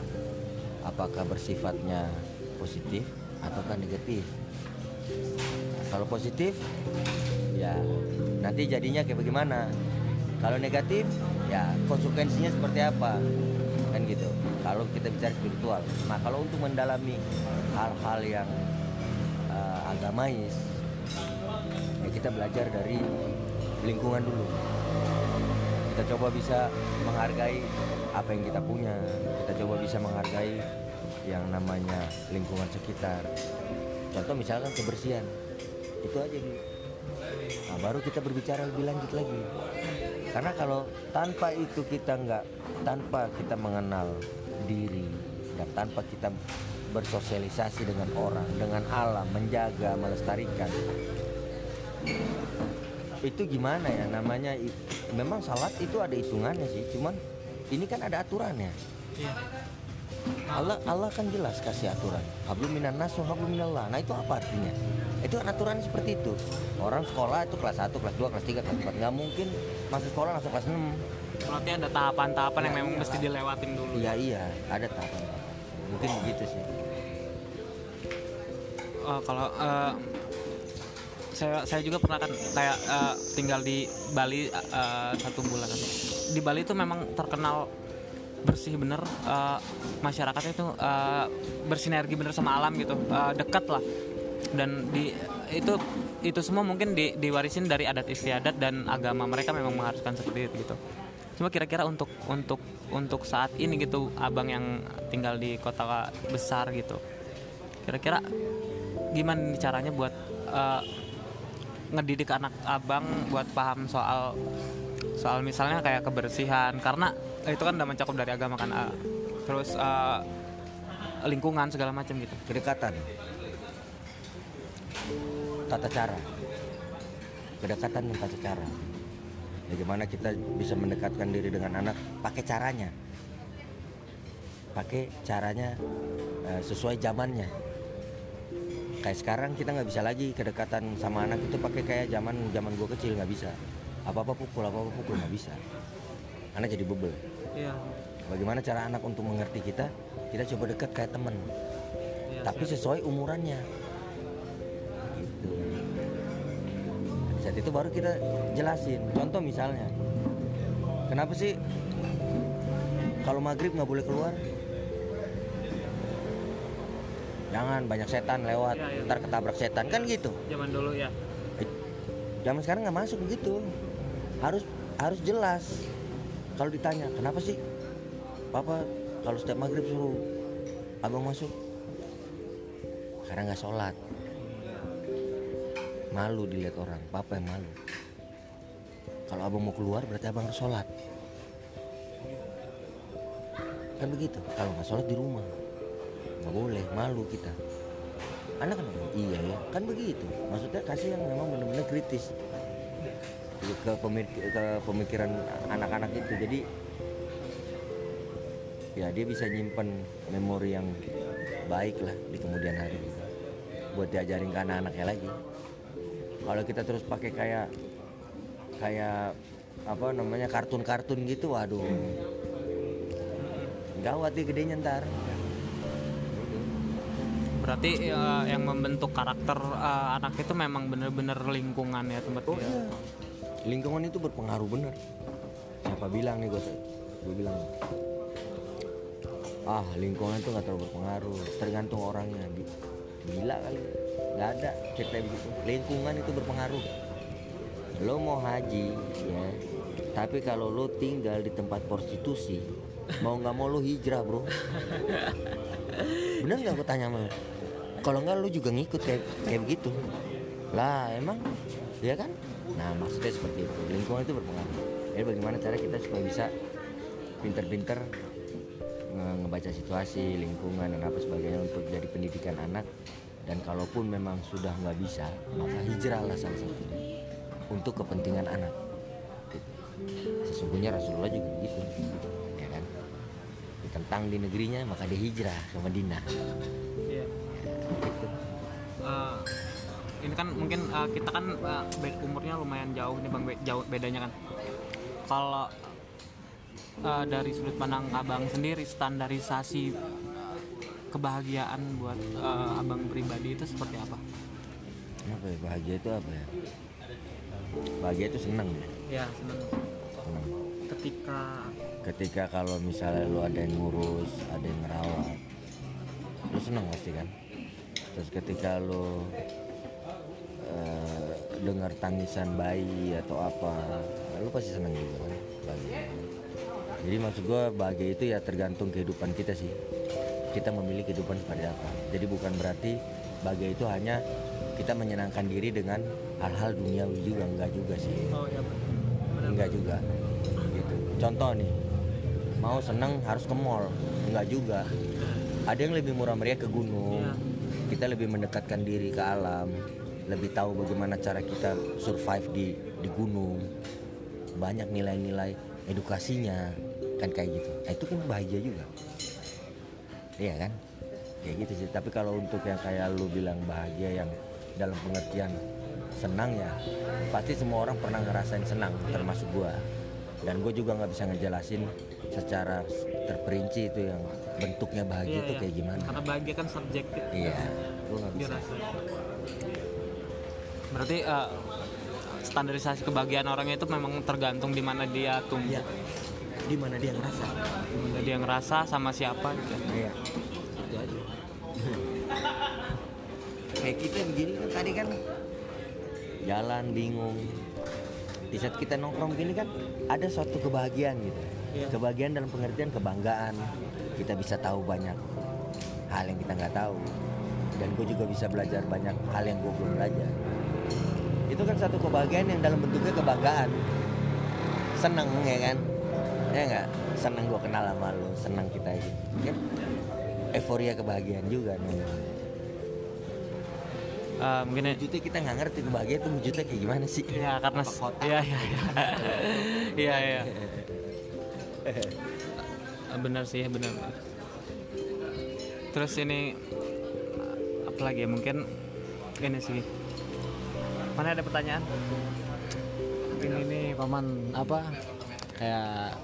Apakah bersifatnya positif ataukah negatif? Kalau positif ya nanti jadinya kayak bagaimana? Kalau negatif ya konsekuensinya seperti apa? Kan gitu. Kalau kita bicara spiritual. Nah kalau untuk mendalami hal-hal yang eh, agamais ya kita belajar dari lingkungan dulu kita coba bisa menghargai apa yang kita punya. Kita coba bisa menghargai yang namanya lingkungan sekitar. Contoh misalkan kebersihan. Itu aja dulu nah, baru kita berbicara lebih lanjut lagi. Karena kalau tanpa itu kita nggak tanpa kita mengenal diri dan tanpa kita bersosialisasi dengan orang dengan alam menjaga melestarikan itu gimana ya? Namanya memang salat itu ada hitungannya sih cuman ini kan ada aturannya. Allah Allah kan jelas kasih aturan. Hablum minan nas wa hablum minallah. Nah itu apa artinya? Itu kan aturan seperti itu. Orang sekolah itu kelas 1, kelas 2, kelas 3, kelas 4 nggak mungkin masuk sekolah langsung kelas 6 Berarti ada tahapan-tahapan yang Ya, memang iyalah. mesti dilewatin dulu. iya iya. Ada tahapan mungkin begitu sih. Eh, kalau eh, saya saya juga pernah kan kayak eh, tinggal di Bali eh, satu bulan kan. Di Bali itu memang terkenal bersih bener eh, masyarakatnya itu eh, bersinergi bener sama alam gitu eh, dekat lah dan di itu itu semua mungkin di, diwarisin dari adat istiadat dan agama mereka memang mengharuskan seperti itu gitu cuma kira-kira untuk untuk untuk saat ini gitu abang yang tinggal di kota besar gitu kira-kira gimana caranya buat eh, ngedidik anak abang buat paham soal soal misalnya kayak kebersihan. Karena itu kan udah mencakup dari agama kan eh, terus eh, lingkungan segala macam gitu. Kedekatan. Tata cara. Kedekatan dan tata cara. Bagaimana kita bisa mendekatkan diri dengan anak? Pakai caranya. Pakai caranya eh, sesuai zamannya kayak sekarang kita nggak bisa lagi kedekatan sama anak itu pakai kayak zaman zaman gue kecil nggak bisa. Apa apa pukul apa apa pukul nggak bisa. Anak jadi bebel. Iya. Bagaimana cara anak untuk mengerti kita? Kita coba dekat kayak temen. Tapi sesuai umurannya. Gitu. Saat itu baru kita jelasin. Contoh misalnya. Kenapa sih kalau maghrib nggak boleh keluar jangan banyak setan lewat. Iya, iya. ntar ketabrak setan. Kan gitu. Zaman dulu ya. Zaman sekarang nggak masuk begitu harus harus jelas. Kalau ditanya kenapa sih papa kalau setiap maghrib suruh abang masuk? Karena nggak sholat. Malu dilihat orang. Papa yang malu. Kalau abang mau keluar berarti abang harus sholat. Kan begitu. Kalau nggak sholat di rumah nggak boleh malu kita. Anak kan iya ya. Kan begitu. Maksudnya kasih yang memang benar-benar kritis. Ke, ke pemikiran anak-anak itu. Jadi ya dia bisa nyimpen memori yang baik lah di kemudian hari gitu. buat diajarin ke anak-anaknya lagi. Kalau kita terus pakai kayak kayak apa namanya kartun-kartun gitu waduh. Gawat nih gedenya ntar Berarti ya, yang membentuk karakter eh, anak itu memang bener-bener lingkungan ya tempat Oh dia. iya. Lingkungan itu berpengaruh bener. Siapa bilang nih gue? Gue bilang. Ah lingkungan itu nggak terlalu berpengaruh. Tergantung orangnya. Gi- Gila kali. Gak ada cerita begitu. Lingkungan itu berpengaruh. Lo mau haji ya. Tapi kalau lo tinggal di tempat prostitusi, mau nggak mau lo hijrah bro. Bener nggak gue tanya sama lo? Kalau nggak lo juga ngikut kayak kayak begitu. Lah emang ya kan? Nah maksudnya seperti itu. Lingkungan itu berpengaruh. Jadi bagaimana cara kita supaya bisa pinter-pinter nge- ngebaca situasi, lingkungan dan apa sebagainya untuk jadi pendidikan anak. Dan kalaupun memang sudah nggak bisa, maka hijrahlah salah satunya untuk kepentingan anak. Gitu. Sesungguhnya Rasulullah juga begitu, ya kan? Ditentang di negerinya, maka dia hijrah ke Madinah. Gitu. Eh, ini kan mungkin eh, kita kan be- umurnya lumayan jauh nih bang Be- jauh bedanya kan kalau eh, dari sudut pandang abang sendiri standarisasi kebahagiaan buat eh, abang pribadi itu seperti apa Apa ya? Bahagia itu apa ya? Bahagia itu senang ya. ya senang Senang. ketika Ketika kalau misalnya lu ada yang ngurus, ada yang ngerawat, lu senang pasti kan. Terus ketika lu eh, dengar tangisan bayi atau apa, lu pasti senang juga kan. Bahagia. Jadi maksud gua bahagia itu ya tergantung kehidupan kita sih. Kita memilih kehidupan seperti apa. Jadi bukan berarti bahagia itu hanya kita menyenangkan diri dengan hal-hal duniawi juga enggak juga sih oh ya enggak juga gitu contoh nih mau seneng harus ke mall enggak juga ada yang lebih murah meriah ke gunung Iya. Kita lebih mendekatkan diri ke alam lebih tahu bagaimana cara kita survive di di gunung. Banyak nilai-nilai edukasinya kan kayak gitu. Nah, itu kan bahagia juga. Iya kan? Ya gitu sih. Tapi kalau untuk yang kayak lu bilang bahagia yang dalam pengertian senang ya pasti semua orang pernah ngerasain senang termasuk gua. Dan gue juga nggak bisa ngejelasin secara terperinci itu yang bentuknya bahagia itu kayak gimana? Karena bahagia kan subjektif. Iya. Gue nggak bisa. Berarti eh, standarisasi kebahagiaan orangnya itu memang tergantung di mana dia tumbuh. Iya. di mana dia ngerasa. Di mana dia ngerasa sama siapa. Gitu iya. Itu aja. Kayak kita begini kan tadi kan jalan bingung. Di saat kita nongkrong gini kan ada suatu kebahagiaan gitu Iya. kebahagiaan dalam pengertian kebanggaan. Kita bisa tahu banyak hal yang kita nggak tahu. Dan gue juga bisa belajar banyak hal yang gue belum belajar. Itu kan satu kebahagiaan yang dalam bentuknya kebanggaan. Seneng ya kan? Ya nggak? Seneng gue kenal sama lo seneng kita gitu kan euforia kebahagiaan juga nih Eh, mungkin ya- wujudnya kita nggak ngerti kebahagiaan itu wujudnya kayak gimana sih? Ya karena kotak? iya iya iya. Iya iya. Eh, benar sih benar. Terus ini apa lagi ya mungkin ini sih. Mana ada pertanyaan? Ini nih paman apa? Kayak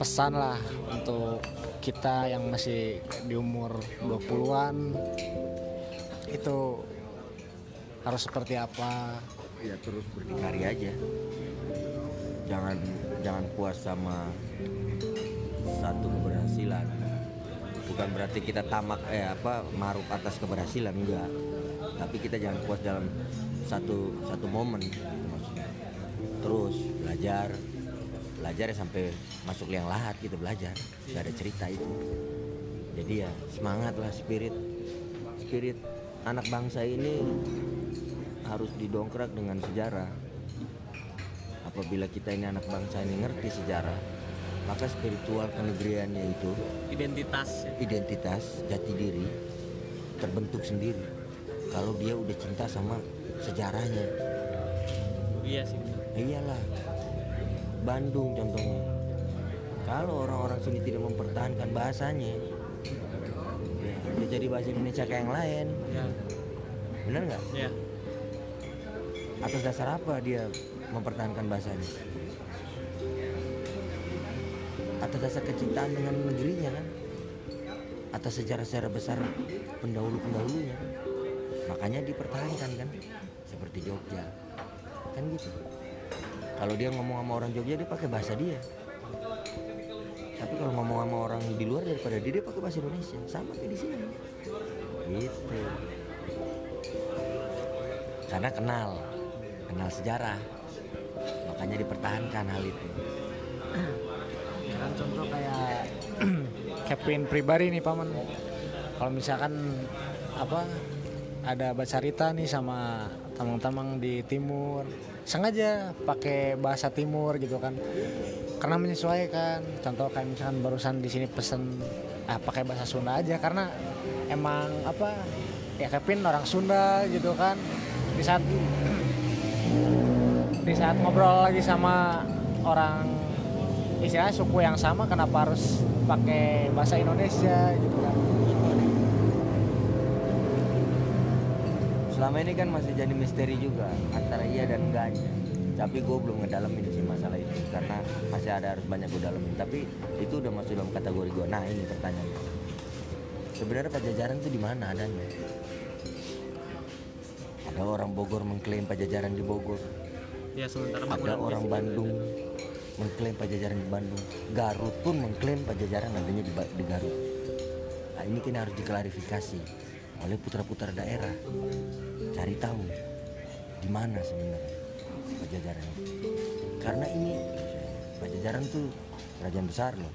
pesan lah untuk kita yang masih di umur 20-an itu harus seperti apa? Ya terus berdikari aja. Jangan jangan puas sama satu keberhasilan. Bukan berarti kita tamak eh apa maruk atas keberhasilan enggak. Tapi kita jangan puas dalam satu satu momen gitu maksudnya. Terus belajar belajar ya sampai masuk liang lahat gitu belajar. Gak ada cerita itu. Jadi ya semangat lah spirit. Spirit anak bangsa ini harus didongkrak dengan sejarah apabila kita ini anak bangsa ini ngerti sejarah maka spiritual kenegriannya itu identitas identitas jati diri terbentuk sendiri. Kalau dia udah cinta sama sejarahnya. Iya sih benar. iyalah. Bandung contohnya. Kalau orang-orang sini tidak mempertahankan bahasanya ya, dia jadi bahasa Indonesia kayak yang lain. Ya bener nggak? Ya atas dasar apa dia mempertahankan bahasanya. Atas dasar kecintaan dengan negerinya kan? Atas sejarah-sejarah besar pendahulu-pendahulunya. Makanya dipertahankan kan? Seperti Jogja. Kan gitu. Kalau dia ngomong sama orang Jogja dia pakai bahasa dia. Tapi kalau ngomong sama orang di luar daripada dia dia pakai bahasa Indonesia. Sama kayak di sini. Gitu. Karena kenal. Kenal sejarah makanya dipertahankan hal itu. Kan contoh kayak Kevin pribadi nih paman. Kalau misalkan apa ada bacarita nih sama tamang-tamang di timur sengaja pakai bahasa timur gitu kan. Karena menyesuaikan. Contoh kayak misalkan barusan di sini pesen ah pakai bahasa Sunda aja. Karena emang apa ya Kevin orang Sunda gitu kan. Di saat di saat ngobrol lagi sama orang istilahnya suku yang sama kenapa harus pakai bahasa Indonesia gitu kan? Selama ini kan masih jadi misteri juga antara iya dan enggaknya. Tapi gue belum ngedalamin sih masalah itu karena masih ada harus banyak gue dalamin tapi itu udah masuk dalam kategori gue nah ini pertanyaannya. Sebenarnya pajajaran itu di mana adanya? Ada orang Bogor mengklaim pajajaran di Bogor ya sementara ada orang. Bandung mengklaim pajajaran di Bandung. Garut pun mengklaim pajajaran adanya di, di Garut. Nah ini kan harus diklarifikasi oleh putra-putra daerah. Cari tahu di mana sebenarnya pajajaran karena ini pajajaran tuh kerajaan besar loh.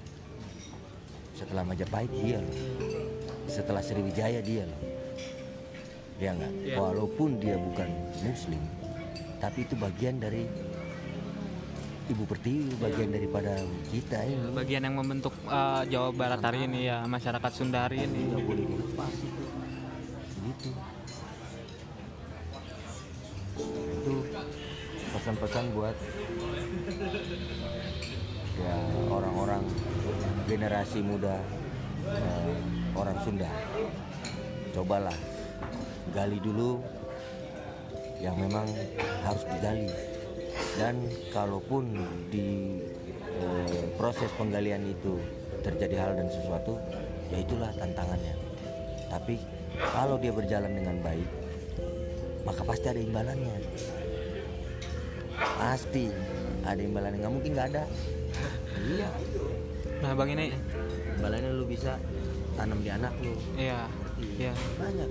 Setelah Majapahit dia loh. Setelah Sriwijaya dia loh. Dia nggak? Iya. walaupun dia bukan muslim tapi itu bagian dari ibu pertiwi bagian daripada kita ini. Bagian yang membentuk eh, Jawa Barat hari ini ya masyarakat Sunda hari ini. Nggak boleh dilepas itu. Gitu itu pesan-pesan buat ya orang-orang generasi muda eh, orang Sunda. Cobalah gali dulu yang memang harus digali. Dan kalaupun di eh, proses penggalian itu terjadi hal dan sesuatu ya itulah tantangannya. Tapi kalau dia berjalan dengan baik maka pasti ada imbalannya. Pasti ada imbalannya nggak mungkin nggak ada. Iya. Nah bang ini imbalannya lu bisa tanam di anak lu. Iya iya. banyak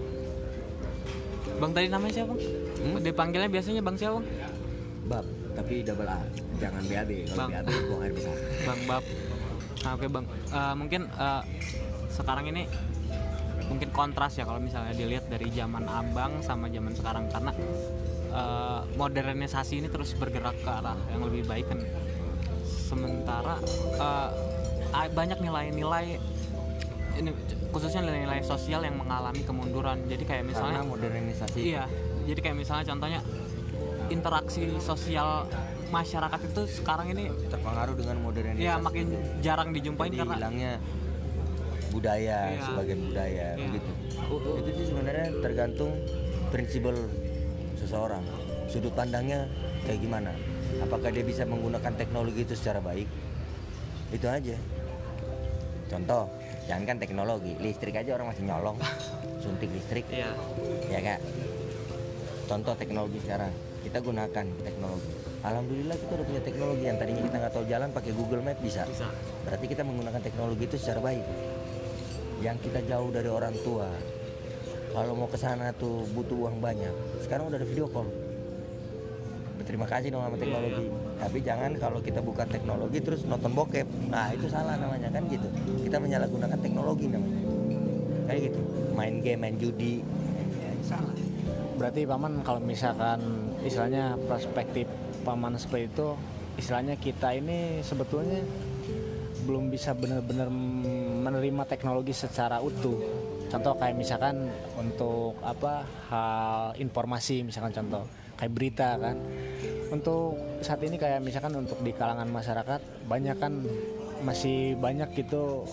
bang tadi namanya siapa? Bang Hmm? dipanggilnya biasanya bang siapa? Bang bab tapi double A. Jangan BAB kalau Bang. BAB buang air besar. Bang bab. Nah, oke bang. Eh, mungkin eh, sekarang ini mungkin kontras ya kalau misalnya dilihat dari zaman abang sama zaman sekarang. Karena eh, modernisasi ini terus bergerak ke arah yang lebih baik kan. Sementara a- banyak nilai-nilai ini khususnya nilai-nilai sosial yang mengalami kemunduran. Jadi kayak misalnya karena modernisasi. Iya, jadi kayak misalnya contohnya interaksi sosial masyarakat itu sekarang ini terpengaruh dengan modernisasi. Ya makin jarang dijumpai jadi karena hilangnya budaya Iya. sebagai budaya Iya. begitu. Itu sih sebenarnya tergantung prinsipal seseorang. Sudut pandangnya kayak gimana? Apakah dia bisa menggunakan teknologi itu secara baik? Itu aja. Contoh jangankan teknologi listrik aja orang masih nyolong. Suntik listrik. Iya, ya kak contoh teknologi sekarang kita gunakan teknologi. Alhamdulillah kita udah punya teknologi. Yang tadinya kita nggak tahu jalan pakai Google Map bisa. Bisa. berarti kita menggunakan teknologi itu secara baik. Yang kita jauh dari orang tua. Kalau mau ke sana tuh butuh uang banyak. Sekarang udah ada video call berterima kasih dong sama teknologi. Tapi jangan kalau kita buka teknologi terus nonton bokep. Nah itu salah namanya kan gitu. Kita menyalahgunakan teknologi namanya. Kayak gitu. Main game main judi. Ya, salah. Berarti paman kalau misalkan istilahnya perspektif paman seperti itu istilahnya kita ini sebetulnya belum bisa benar-benar menerima teknologi secara utuh. Contoh kayak misalkan untuk apa hal informasi misalkan contoh kayak berita kan. Untuk saat ini kayak misalkan untuk di kalangan masyarakat banyak kan masih banyak gitu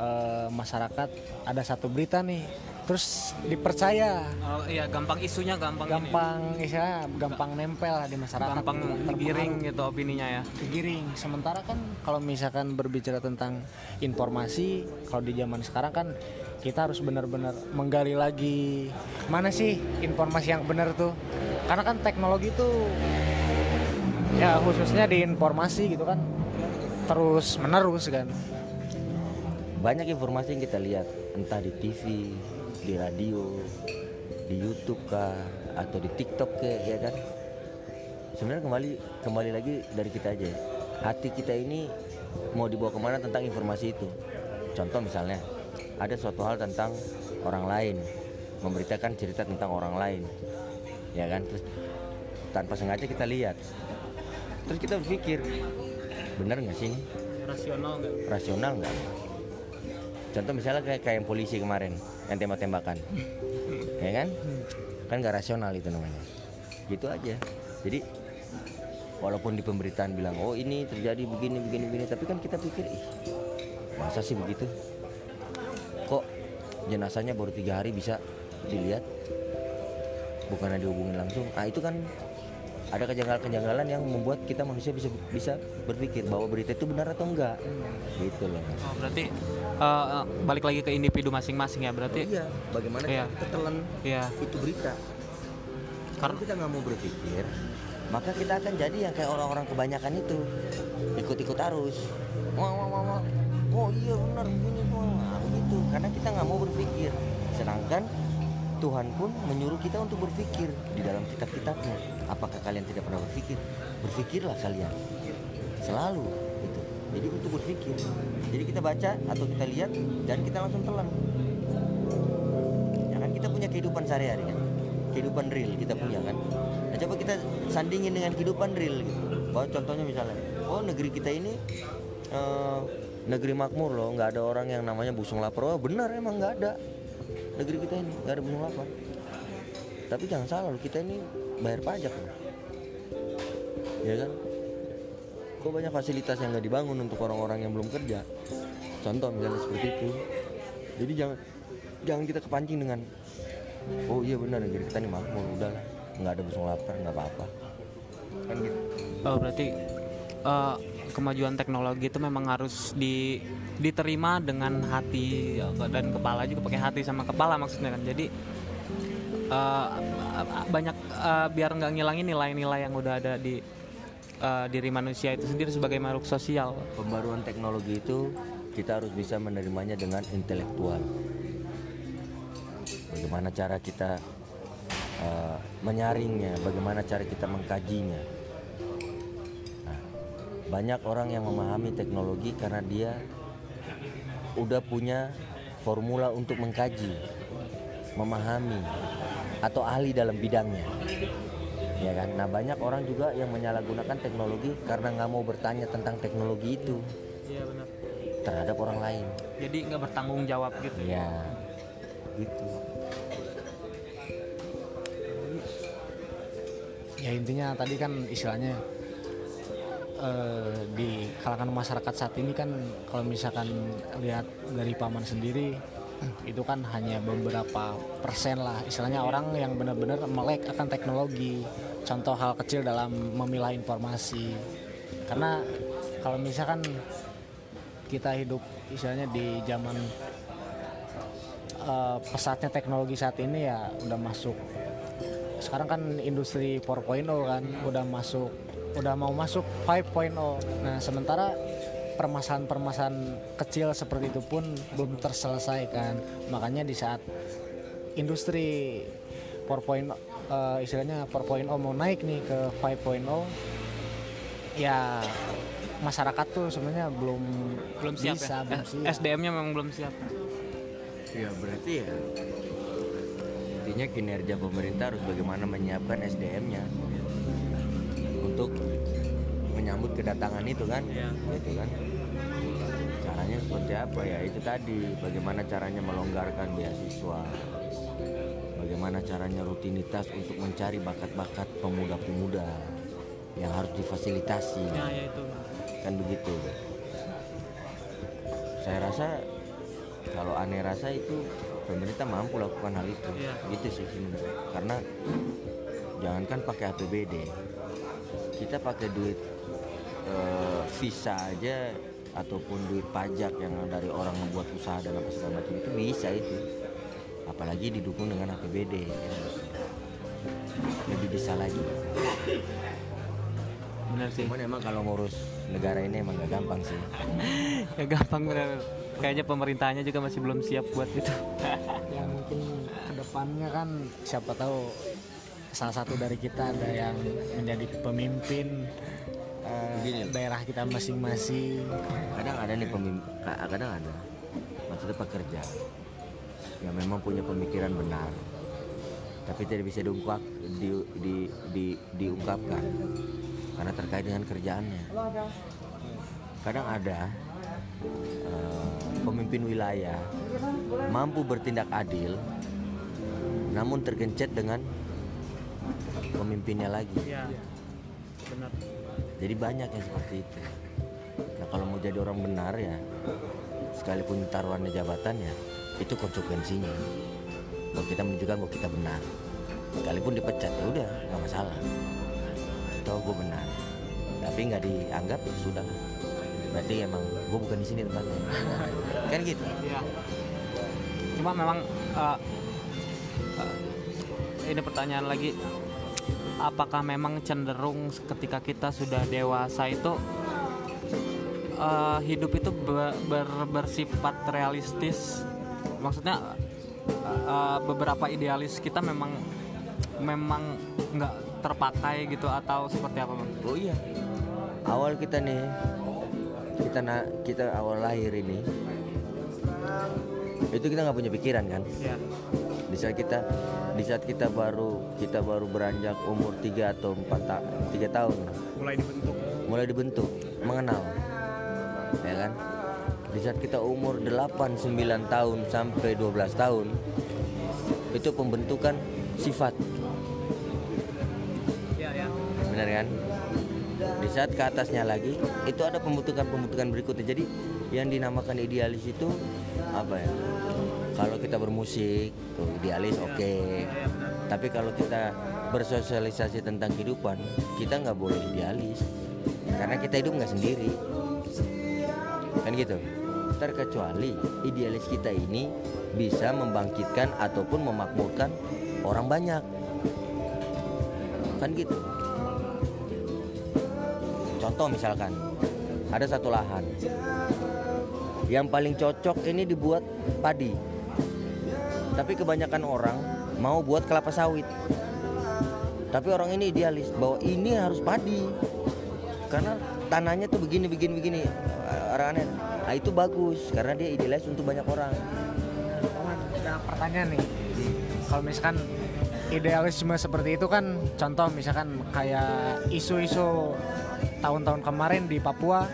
eh, masyarakat ada satu berita nih terus dipercaya. Oh iya gampang isunya gampang, ini. gampang ya gampang nempel lah di masyarakat. Gampang giring gitu opininya ya. kegiring sementara kan kalau misalkan berbicara tentang informasi kalau di zaman sekarang kan kita harus benar-benar menggali lagi mana sih informasi yang benar tuh. Karena kan teknologi tuh ya khususnya di informasi gitu kan terus menerus kan. Banyak informasi yang kita lihat entah di TV di radio di YouTube kah atau di TikTok ke ya kan? Sebenarnya kembali kembali lagi dari kita aja hati kita ini mau dibawa ke mana tentang informasi itu? Contoh misalnya ada suatu hal tentang orang lain. Memberitakan cerita tentang orang lain. Ya kan? Terus tanpa sengaja kita lihat. Terus kita berpikir benar nggak sih ini? Rasional nggak? rasional nggak? Contoh misalnya kayak kayak yang polisi kemarin yang tembak-tembakan. Ya kan? Kan nggak rasional itu namanya. Gitu aja. Jadi walaupun di pemberitaan bilang oh ini terjadi begini begini begini tapi kan kita pikir ih masa sih begitu jenazahnya baru tiga hari bisa dilihat. Bukannya dihubungin langsung. Ah itu kan ada kejanggalan-kejanggalan yang membuat kita manusia bisa bisa berpikir bahwa berita itu benar atau enggak. Gitu loh Oh, berarti eh, balik lagi ke individu masing-masing ya berarti. iya bagaimana Iya. kita telan Iya. itu berita. Karena kita nggak mau berpikir maka kita akan jadi yang kayak orang-orang kebanyakan itu. Ikut-ikut arus. Wah wah wah wah. Oh iya benar begini wah begitu karena kita nggak mau berpikir. Sedangkan Tuhan pun menyuruh kita untuk berpikir di dalam kitab-kitabnya. Apakah kalian tidak pernah berpikir? Berpikirlah kalian. Selalu itu jadi untuk berpikir. Jadi kita baca atau kita lihat dan kita langsung telan. Ya kan kita punya kehidupan sehari-hari kan? Kehidupan real kita punya kan? Nah coba kita sandingin dengan kehidupan real gitu. Bahwa contohnya misalnya oh negeri kita ini eh, negeri makmur loh nggak ada orang yang namanya busung lapar. Oh benar emang nggak ada. Negeri kita ini nggak ada busung lapar. Tapi jangan salah loh kita ini bayar pajak loh. Ya kan? Kok banyak fasilitas yang nggak dibangun untuk orang-orang yang belum kerja? Contoh misalnya seperti itu. Jadi jangan jangan kita kepancing dengan oh iya benar negeri kita ini makmur udah lah. Nggak ada busung lapar nggak apa-apa. Kan gitu. Oh berarti eh, kemajuan teknologi itu memang harus di diterima dengan hati dan kepala juga pakai hati sama kepala maksudnya kan. Jadi eh, banyak eh, biar nggak ngilangin nilai-nilai yang udah ada di eh, diri manusia itu sendiri sebagai makhluk sosial. pembaruan teknologi itu kita harus bisa menerimanya dengan intelektual bagaimana cara kita eh, menyaringnya bagaimana cara kita mengkajinya banyak orang yang memahami teknologi karena dia udah punya formula untuk mengkaji memahami atau ahli dalam bidangnya ya kan nah banyak orang juga yang menyalahgunakan teknologi karena nggak mau bertanya tentang teknologi itu Iya benar. terhadap orang lain Jadi nggak bertanggung jawab gitu. ya gitu ya intinya tadi kan istilahnya eh, di kalangan masyarakat saat ini kan kalau misalkan lihat dari paman sendiri itu kan hanya beberapa persen lah. Istilahnya orang yang benar-benar melek akan teknologi. Contoh hal kecil dalam memilah informasi. Karena kalau misalkan kita hidup istilahnya di zaman eh, pesatnya teknologi saat ini ya udah masuk. Sekarang kan industri 4.0 kan udah masuk udah mau masuk 5.0 nah sementara permasalahan-permasalahan kecil seperti itu pun belum terselesaikan makanya di saat industri 4.0 eh, istilahnya 4.0 mau naik nih ke 5.0 ya masyarakat tuh sebenarnya belum Belum siap bisa, ya. belum Eh, siap. SDM-nya memang belum siap. ya berarti ya intinya kinerja pemerintah harus bagaimana menyiapkan SDM-nya untuk menyambut kedatangan itu kan? Iya. gitu kan? Caranya seperti apa ya? Itu tadi bagaimana caranya melonggarkan beasiswa? Bagaimana caranya rutinitas untuk mencari bakat-bakat pemuda-pemuda yang harus difasilitasi? Ya, ya itu. kan begitu. Saya rasa kalau aneh rasa itu pemerintah mampu lakukan hal itu. Iya. gitu sih sebenarnya. Karena jangankan pakai APBD kita pakai duit eh, visa aja ataupun duit pajak yang dari orang membuat usaha dan apa segala macam itu bisa itu. Apalagi didukung dengan APBD ya. lebih bisa lagi. Bener sih. Cuman emang kalau ngurus negara ini emang gak gampang sih. Ya gampang bener kayaknya pemerintahnya juga masih belum siap buat itu. Ya mungkin ke depannya kan siapa tahu salah satu dari kita ada yang menjadi pemimpin Begini. daerah kita masing-masing. Kadang ada nih pemimpin kadang ada. Maksudnya pekerja. Yang memang punya pemikiran benar. Tapi tidak bisa diungkap di, di, di, diungkapkan. Karena terkait dengan kerjaannya. Kadang ada eh, pemimpin wilayah mampu bertindak adil namun tergencet dengan pemimpinnya lagi ya benar jadi banyak yang seperti itu. Nah kalau mau jadi orang benar ya, sekalipun taruhannya jabatan ya, itu konsekuensinya. Bahwa kita menunjukkan bahwa kita benar. Sekalipun dipecat ya udah nggak masalah. Tahu gue benar. Tapi nggak dianggap ya sudah. Berarti emang gue bukan di sini tempatnya. kan gitu. Iya. Cuma memang eh, ini pertanyaan lagi, apakah memang cenderung ketika kita sudah dewasa itu eh, hidup itu be- ber- bersifat realistis? Maksudnya eh, beberapa idealis kita memang memang nggak terpakai gitu atau seperti apa bang? Oh iya. Awal kita nih, kita na kita awal lahir ini, itu kita nggak punya pikiran kan? Iya. Di saat kita di saat kita baru kita baru beranjak umur 3 atau 4 ta 3 tahun. Mulai dibentuk. mulai dibentuk mengenal. Ya kan? Di saat kita umur 8 9 tahun sampai 12 tahun itu pembentukan sifat. Iya ya. benar kan? Di saat ke atasnya lagi itu ada pembentukan-pembentukan berikutnya. Jadi yang dinamakan idealis itu apa ya kalau kita bermusik tuh idealis oke. Tapi kalau kita bersosialisasi tentang kehidupan kita nggak boleh idealis. Karena kita hidup nggak sendiri. Kan gitu? Terkecuali idealis kita ini bisa membangkitkan ataupun memakmurkan orang banyak. Kan gitu? Contoh misalkan ada satu lahan. Yang paling cocok ini dibuat padi tapi kebanyakan orang mau buat kelapa sawit. Tapi orang ini idealis bahwa ini harus padi. Karena tanahnya tuh begini begini begini. Arahnya nah, itu bagus karena dia idealis untuk banyak orang. Ada pertanyaan nih. Kalau misalkan idealisme seperti itu kan contoh misalkan kayak isu-isu tahun-tahun kemarin di Papua.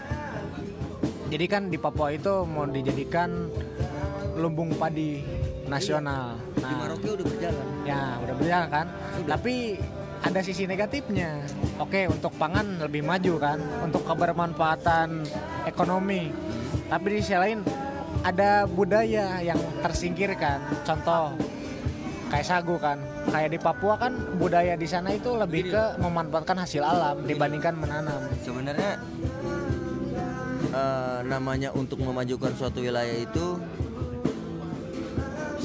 Jadi kan di Papua itu mau dijadikan lumbung padi nasional. Di nah. Maroke udah berjalan. Ya udah berjalan kan. Tapi ada sisi negatifnya. Oke untuk pangan lebih maju kan. Untuk kebermanfaatan ekonomi. Tapi di sisi lain ada budaya yang tersingkirkan. Contoh kayak sagu kan. Kayak di Papua kan budaya di sana itu lebih ke memanfaatkan hasil alam dibandingkan menanam. Sebenarnya eh, namanya untuk memajukan suatu wilayah itu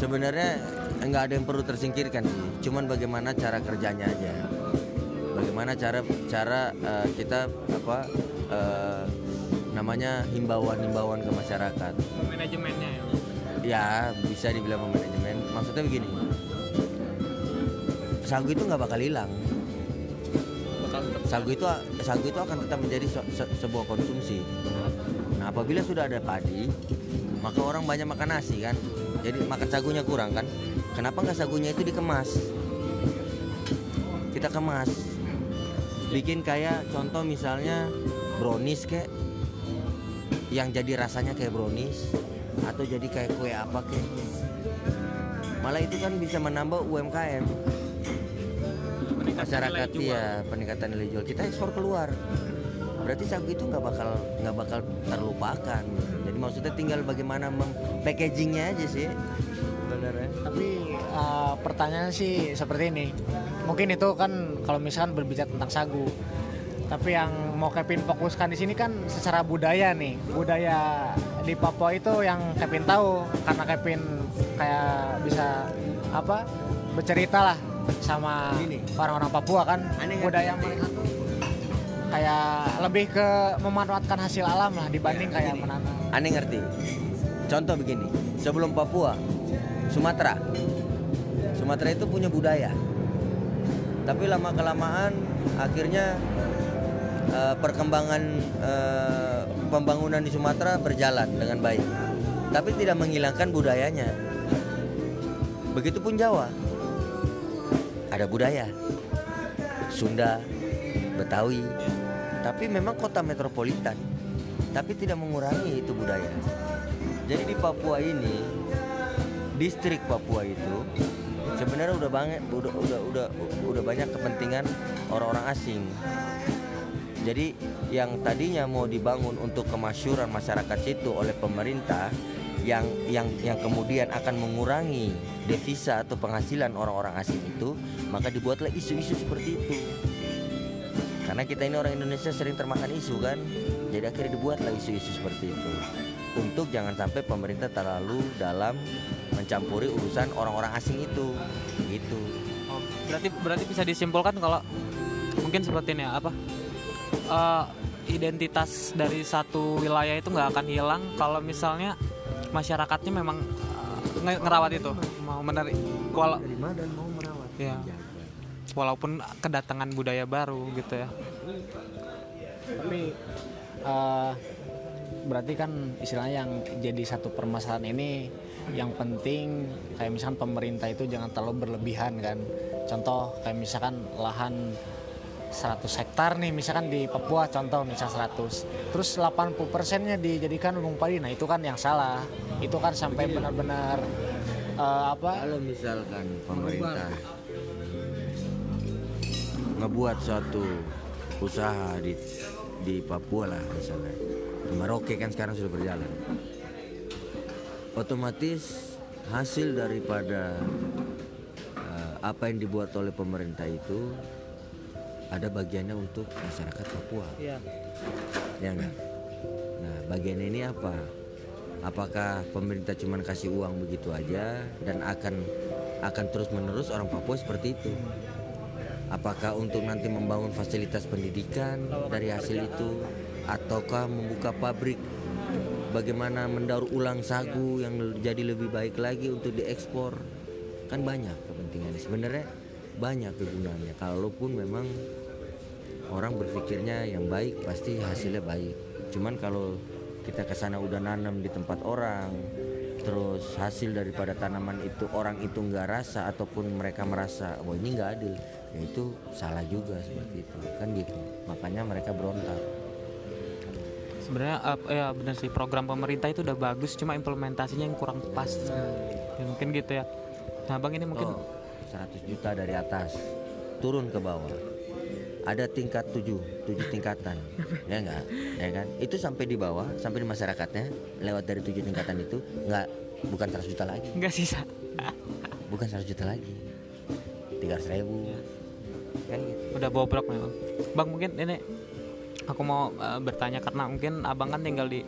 sebenarnya nggak ada yang perlu tersingkirkan sih. Cuman bagaimana cara kerjanya aja. Bagaimana cara cara eh, kita apa eh, namanya himbauan-himbauan ke masyarakat. Manajemennya ya. ya bisa dibilang manajemen. Maksudnya begini. Sagu itu nggak bakal hilang. Sagu itu sagu itu akan tetap menjadi se- se- sebuah konsumsi. Nah apabila sudah ada padi maka orang banyak makan nasi kan jadi makan sagunya kurang kan? Kenapa nggak sagunya itu dikemas? Kita kemas. Bikin kayak contoh misalnya brownies kayak yang jadi rasanya kayak brownies atau jadi kayak kue apa kayak malah itu kan bisa menambah UMKM masyarakat ya peningkatan nilai jual. Kita ekspor keluar. Berarti sagu itu nggak bakal nggak bakal terlupakan maksudnya tinggal bagaimana packagingnya aja sih sebenarnya Tapi uh, pertanyaan sih seperti ini. Mungkin itu kan kalau misalkan berbicara tentang sagu. Tapi yang mau Kevin fokuskan di sini kan secara budaya nih. Budaya di Papua itu yang Kevin tahu karena Kevin kayak bisa apa bercerita lah sama orang-orang Papua kan Aneh budaya mereka tuh kayak lebih ke memanfaatkan hasil alam lah dibanding kayak Gini, menanam. Aneh ngerti? Contoh begini sebelum Papua Sumatera. Sumatera itu punya budaya. Tapi lama kelamaan akhirnya eh, perkembangan eh, pembangunan di Sumatera berjalan dengan baik. Tapi tidak menghilangkan budayanya. Begitupun Jawa. Ada budaya. Sunda Betawi. Tapi memang kota metropolitan tapi tidak mengurangi itu budaya jadi di Papua ini distrik Papua itu sebenarnya udah banyak udah udah udah udah banyak kepentingan orang-orang asing jadi yang tadinya mau dibangun untuk kemasyuran masyarakat situ oleh pemerintah yang yang yang kemudian akan mengurangi devisa atau penghasilan orang-orang asing itu, maka dibuatlah isu-isu seperti itu. Karena kita ini orang Indonesia sering termakan isu kan, jadi akhirnya dibuatlah isu-isu seperti itu. Untuk jangan sampai pemerintah terlalu dalam mencampuri urusan orang-orang asing itu, gitu. Oh, berarti berarti bisa disimpulkan kalau mungkin seperti ini ya, apa eh, identitas dari satu wilayah itu nggak akan hilang kalau misalnya masyarakatnya memang eh, nge- ngerawat itu mau menarik mana dan mau merawat? ya walaupun kedatangan budaya baru gitu ya. Tapi eh, berarti kan istilahnya yang jadi satu permasalahan ini yang penting kayak misalkan pemerintah itu jangan terlalu berlebihan kan. Contoh kayak misalkan lahan 100 hektar nih misalkan di Papua contoh misal 100 terus 80 persennya dijadikan lumbung padi. Nah itu kan yang salah. Itu kan sampai benar-benar eh, apa? Kalau misalkan pemerintah ngebuat suatu usaha di di Papua lah misalnya, di Maroke kan sekarang sudah berjalan, otomatis hasil daripada eh, apa yang dibuat oleh pemerintah itu ada bagiannya untuk masyarakat Papua. Iya. ya enggak? Nah bagian ini apa? Apakah pemerintah cuma kasih uang begitu aja dan akan akan terus menerus orang Papua seperti itu apakah untuk nanti membangun fasilitas pendidikan dari hasil itu ataukah membuka pabrik? Bagaimana mendaur ulang sagu yang jadi lebih baik lagi untuk diekspor? Kan banyak kepentingannya. Sebenarnya banyak kegunaannya. Kalaupun memang orang berpikirnya yang baik pasti hasilnya baik. Cuman kalau kita ke sana udah nanam di tempat orang terus hasil daripada tanaman itu orang itu nggak rasa ataupun mereka merasa wah ini nggak adil ya itu salah juga seperti itu. Kan gitu. Makanya mereka berontak. Sebenarnya eh, ya benar sih. Program pemerintah itu udah bagus cuma implementasinya yang kurang pas. Ya, mungkin gitu ya. Nah bang ini mungkin oh, 100 juta dari atas. Turun ke bawah. Ada tingkat 7 7 tingkatan. Ya enggak ya kan? Itu sampai di bawah sampai di masyarakatnya lewat dari 7 tingkatan itu enggak bukan 100 juta lagi. Nggak sisa. Bukan 100 juta lagi. 300 ribu kan gitu. Udah bobrok memang bang. Mungkin ini aku mau eh, bertanya karena mungkin abang kan tinggal di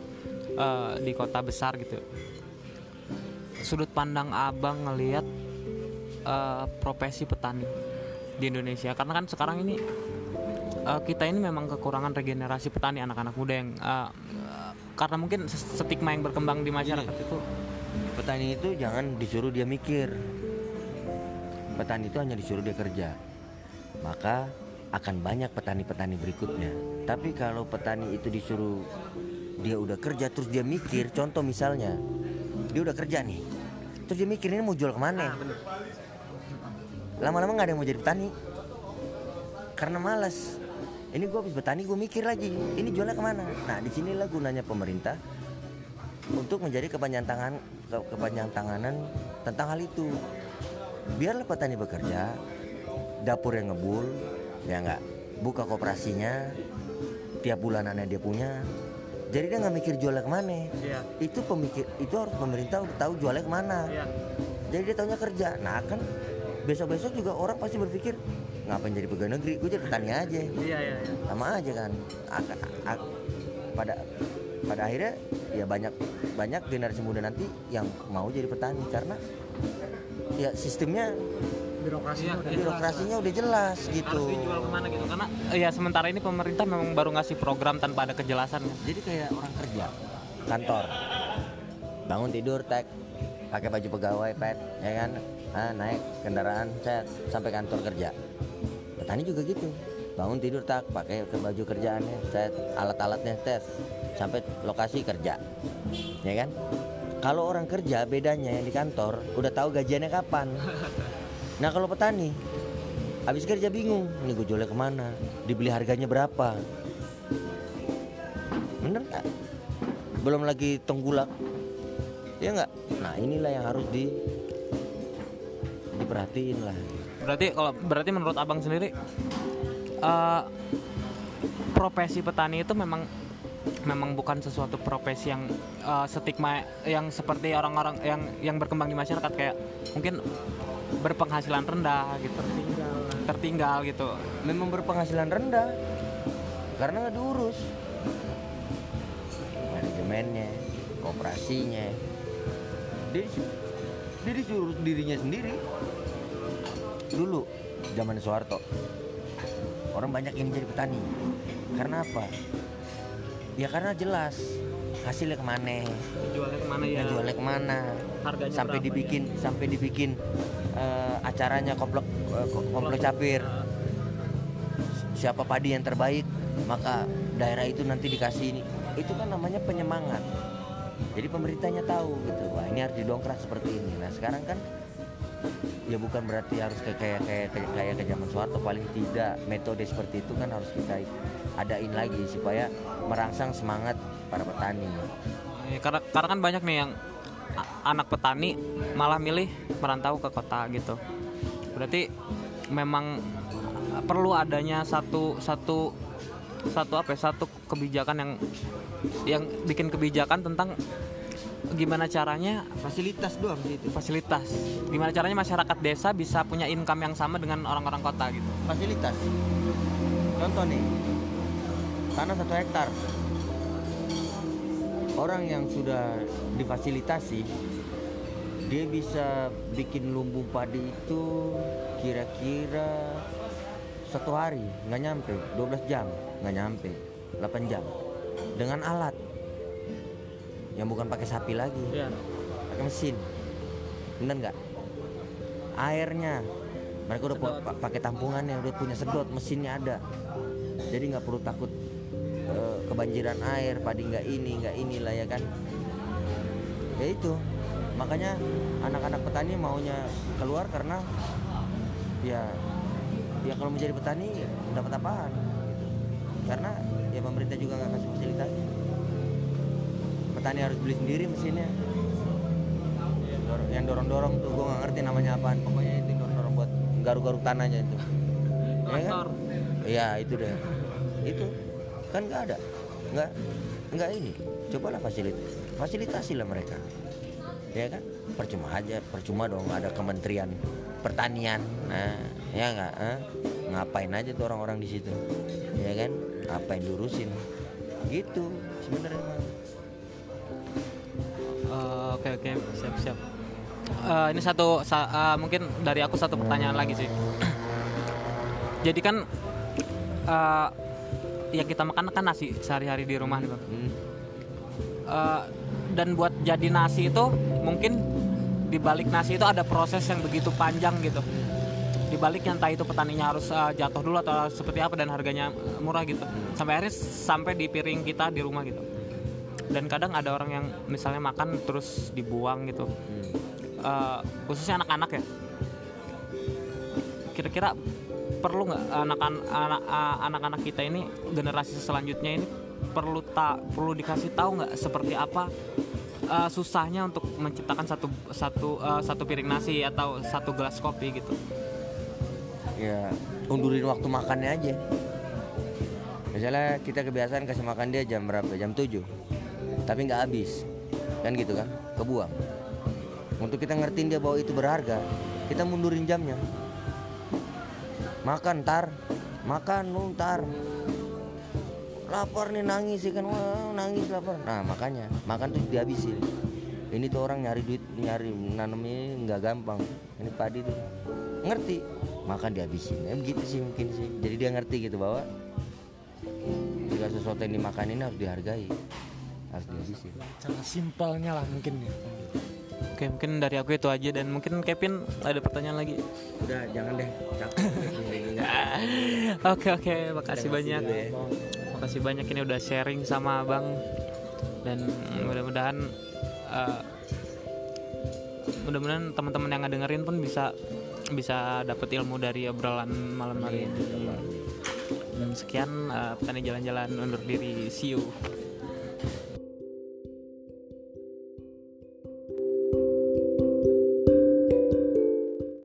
eh, di kota besar gitu. Sudut pandang abang ngelihat eh, profesi petani di Indonesia karena kan sekarang ini eh, kita ini memang kekurangan regenerasi petani anak-anak muda yang eh, eh, karena mungkin stigma yang berkembang di masyarakat itu. Petani itu jangan disuruh dia mikir. Petani itu hanya disuruh dia kerja maka akan banyak petani-petani berikutnya. Tapi kalau petani itu disuruh dia udah kerja terus dia mikir contoh misalnya dia udah kerja nih terus dia mikir ini mau jual ke mana lama-lama nggak ada yang mau jadi petani. Karena malas ini gue habis petani gue mikir lagi ini jualnya ke mana? Nah di sinilah gunanya pemerintah untuk menjadi kepanjang tangan ke- kepanjang tanganan tentang hal itu. Biarlah petani bekerja dapur yang ngebul ya nggak? Buka kooperasinya tiap bulanannya dia punya. Jadi dia nggak mikir jualnya ke mana. Iya. itu pemikir itu harus pemerintah tahu jualnya ke mana. Iya. jadi dia tahunya kerja. Nah kan besok-besok juga orang pasti berpikir ngapain jadi pegawai negeri? Gue jadi petani aja. Iya, iya, iya. sama aja kan. Akan- pada pada akhirnya ya banyak banyak generasi muda nanti yang mau jadi petani. Karena ya sistemnya birokrasinya udah birokrasinya udah jelas gitu. Harus dijual ke mana gitu? Karena ya sementara ini pemerintah memang baru ngasih program tanpa ada kejelasan. jadi kayak orang kerja kantor. Bangun tidur tek. Pakai baju pegawai pet ya kan? Ah, naik kendaraan set sampai kantor kerja. Petani juga gitu. Bangun tidur tak. Pakai ke baju kerjaannya set alat-alatnya tes. Sampai lokasi kerja. Ya kan? Kalau orang kerja bedanya yang di kantor udah tahu gajiannya kapan nah kalau petani habis kerja bingung ini gue jualnya ke mana? Dibeli harganya berapa? Bener nggak? Belum lagi tenggulak ya nggak? Nah inilah yang harus di diperhatiin lah. Berarti kalau berarti menurut abang sendiri eh, profesi petani itu memang memang bukan sesuatu profesi yang eh, stigma yang seperti orang-orang yang yang berkembang di masyarakat. Kayak mungkin berpenghasilan rendah gitu. Tertinggal. Gitu. Memang berpenghasilan rendah. Karena nggak diurus. Manajemennya kooperasinya dia dia disuruh dirinya sendiri. Dulu zaman Soeharto orang banyak yang jadi petani. Karena apa? Ya karena jelas hasilnya ke mana? Jualnya ke mana ya? Jualnya ke mana? Harganya sampai dibikin sampai dibikin acaranya komplek eh, ko- komplek capir. Siapa padi yang terbaik maka daerah itu nanti dikasih ini. Itu kan namanya penyemangat. Jadi pemerintahnya tahu gitu wah ini harus didongkrak seperti ini. Nah sekarang kan ya bukan berarti harus kayak kayak kayak kayak, kayak ke zaman Soeharto paling tidak metode seperti itu kan harus kita adain lagi supaya merangsang semangat para petani. Ya, karena karena kan banyak nih yang anak petani malah milih merantau ke kota gitu. Berarti memang perlu adanya satu satu satu apa ya, satu kebijakan yang yang bikin kebijakan tentang gimana caranya fasilitas doang sih itu. Fasilitas. Gimana caranya masyarakat desa bisa punya income yang sama dengan orang-orang kota gitu. Fasilitas. Contoh nih tanah satu hektar. Orang yang sudah difasilitasi dia bisa bikin lumbung padi itu kira-kira satu hari nggak nyampe. 12 jam nggak nyampe. 8 jam. Dengan alat. Yang bukan pakai sapi lagi. Iya. pakai mesin. Bener nggak? Airnya. Mereka udah pakai tampungannya udah punya sedot mesinnya ada. Jadi nggak perlu takut eh, kebanjiran air padi nggak ini nggak inilah ya kan. Ya itu makanya anak-anak petani maunya keluar karena ya ya kalau menjadi petani dapat apaan gitu. karena ya pemerintah juga nggak kasih fasilitas petani harus beli sendiri mesinnya. Yang dorong-dorong tuh gue nggak ngerti namanya apaan. Pokoknya itu dorong-dorong buat garuk-garuk tanahnya itu. Ya kan? Iya itu deh itu kan nggak ada. Nggak nggak ini. Cobalah fasilitas fasilitasi lah mereka ya kan percuma aja percuma dong ada kementerian pertanian nah ya nggak eh? ngapain aja tuh orang-orang di situ ya kan apa yang diurusin gitu sebenarnya. Eh, Oke oke siap siap. Eh, ini satu sa- eh, mungkin dari aku satu pertanyaan lagi sih. Jadi kan eh, yang kita makan kan nasi sehari-hari di rumah nih bang. Hmm. Eh, dan buat jadi nasi itu mungkin di balik nasi itu ada proses yang begitu panjang gitu. Di baliknya entah itu petaninya harus eh, jatuh dulu atau seperti apa dan harganya murah gitu. Sampai akhirnya sampai di piring kita di rumah gitu. Dan kadang ada orang yang misalnya makan terus dibuang gitu. Hmm. Eh, khususnya anak-anak ya. Kira-kira perlu nggak anak-anak anak- anak-anak kita ini generasi selanjutnya ini perlu tak perlu dikasih tahu nggak seperti apa eh, susahnya untuk menciptakan satu satu eh, satu piring nasi atau satu gelas kopi gitu. ya undurin waktu makannya aja. Misalnya kita kebiasaan kasih makan dia jam berapa? Jam 7 tapi nggak habis. Kan gitu kan? Kebuang. Untuk kita ngertiin dia bahwa itu berharga kita mundurin jamnya. Makan tar. Makan lu lapar nih nangis ya kan? Wah nangis lapar. Nah makanya makan tuh dihabisin. Ini tuh orang nyari duit nyari nanam ini nggak gampang. Ini padi tuh ngerti. Makan dihabisin. Ya begitu sih mungkin sih. Jadi dia ngerti gitu bahwa jika sesuatu yang dimakan ini harus dihargai. Harus dihabisin. Cara simpelnya lah mungkin ya. Oke mungkin dari aku itu aja. Dan mungkin Kevin ada pertanyaan lagi. udah jangan deh. Oke oke. Makasih Terima kasih banyak. ya. Makasih banyak ini udah sharing sama abang dan mudah-mudahan eh, mudah-mudahan teman-teman yang ngedengerin pun bisa bisa dapat ilmu dari obrolan malam hari ini. Dan sekian eh, petani jalan-jalan undur diri. See you.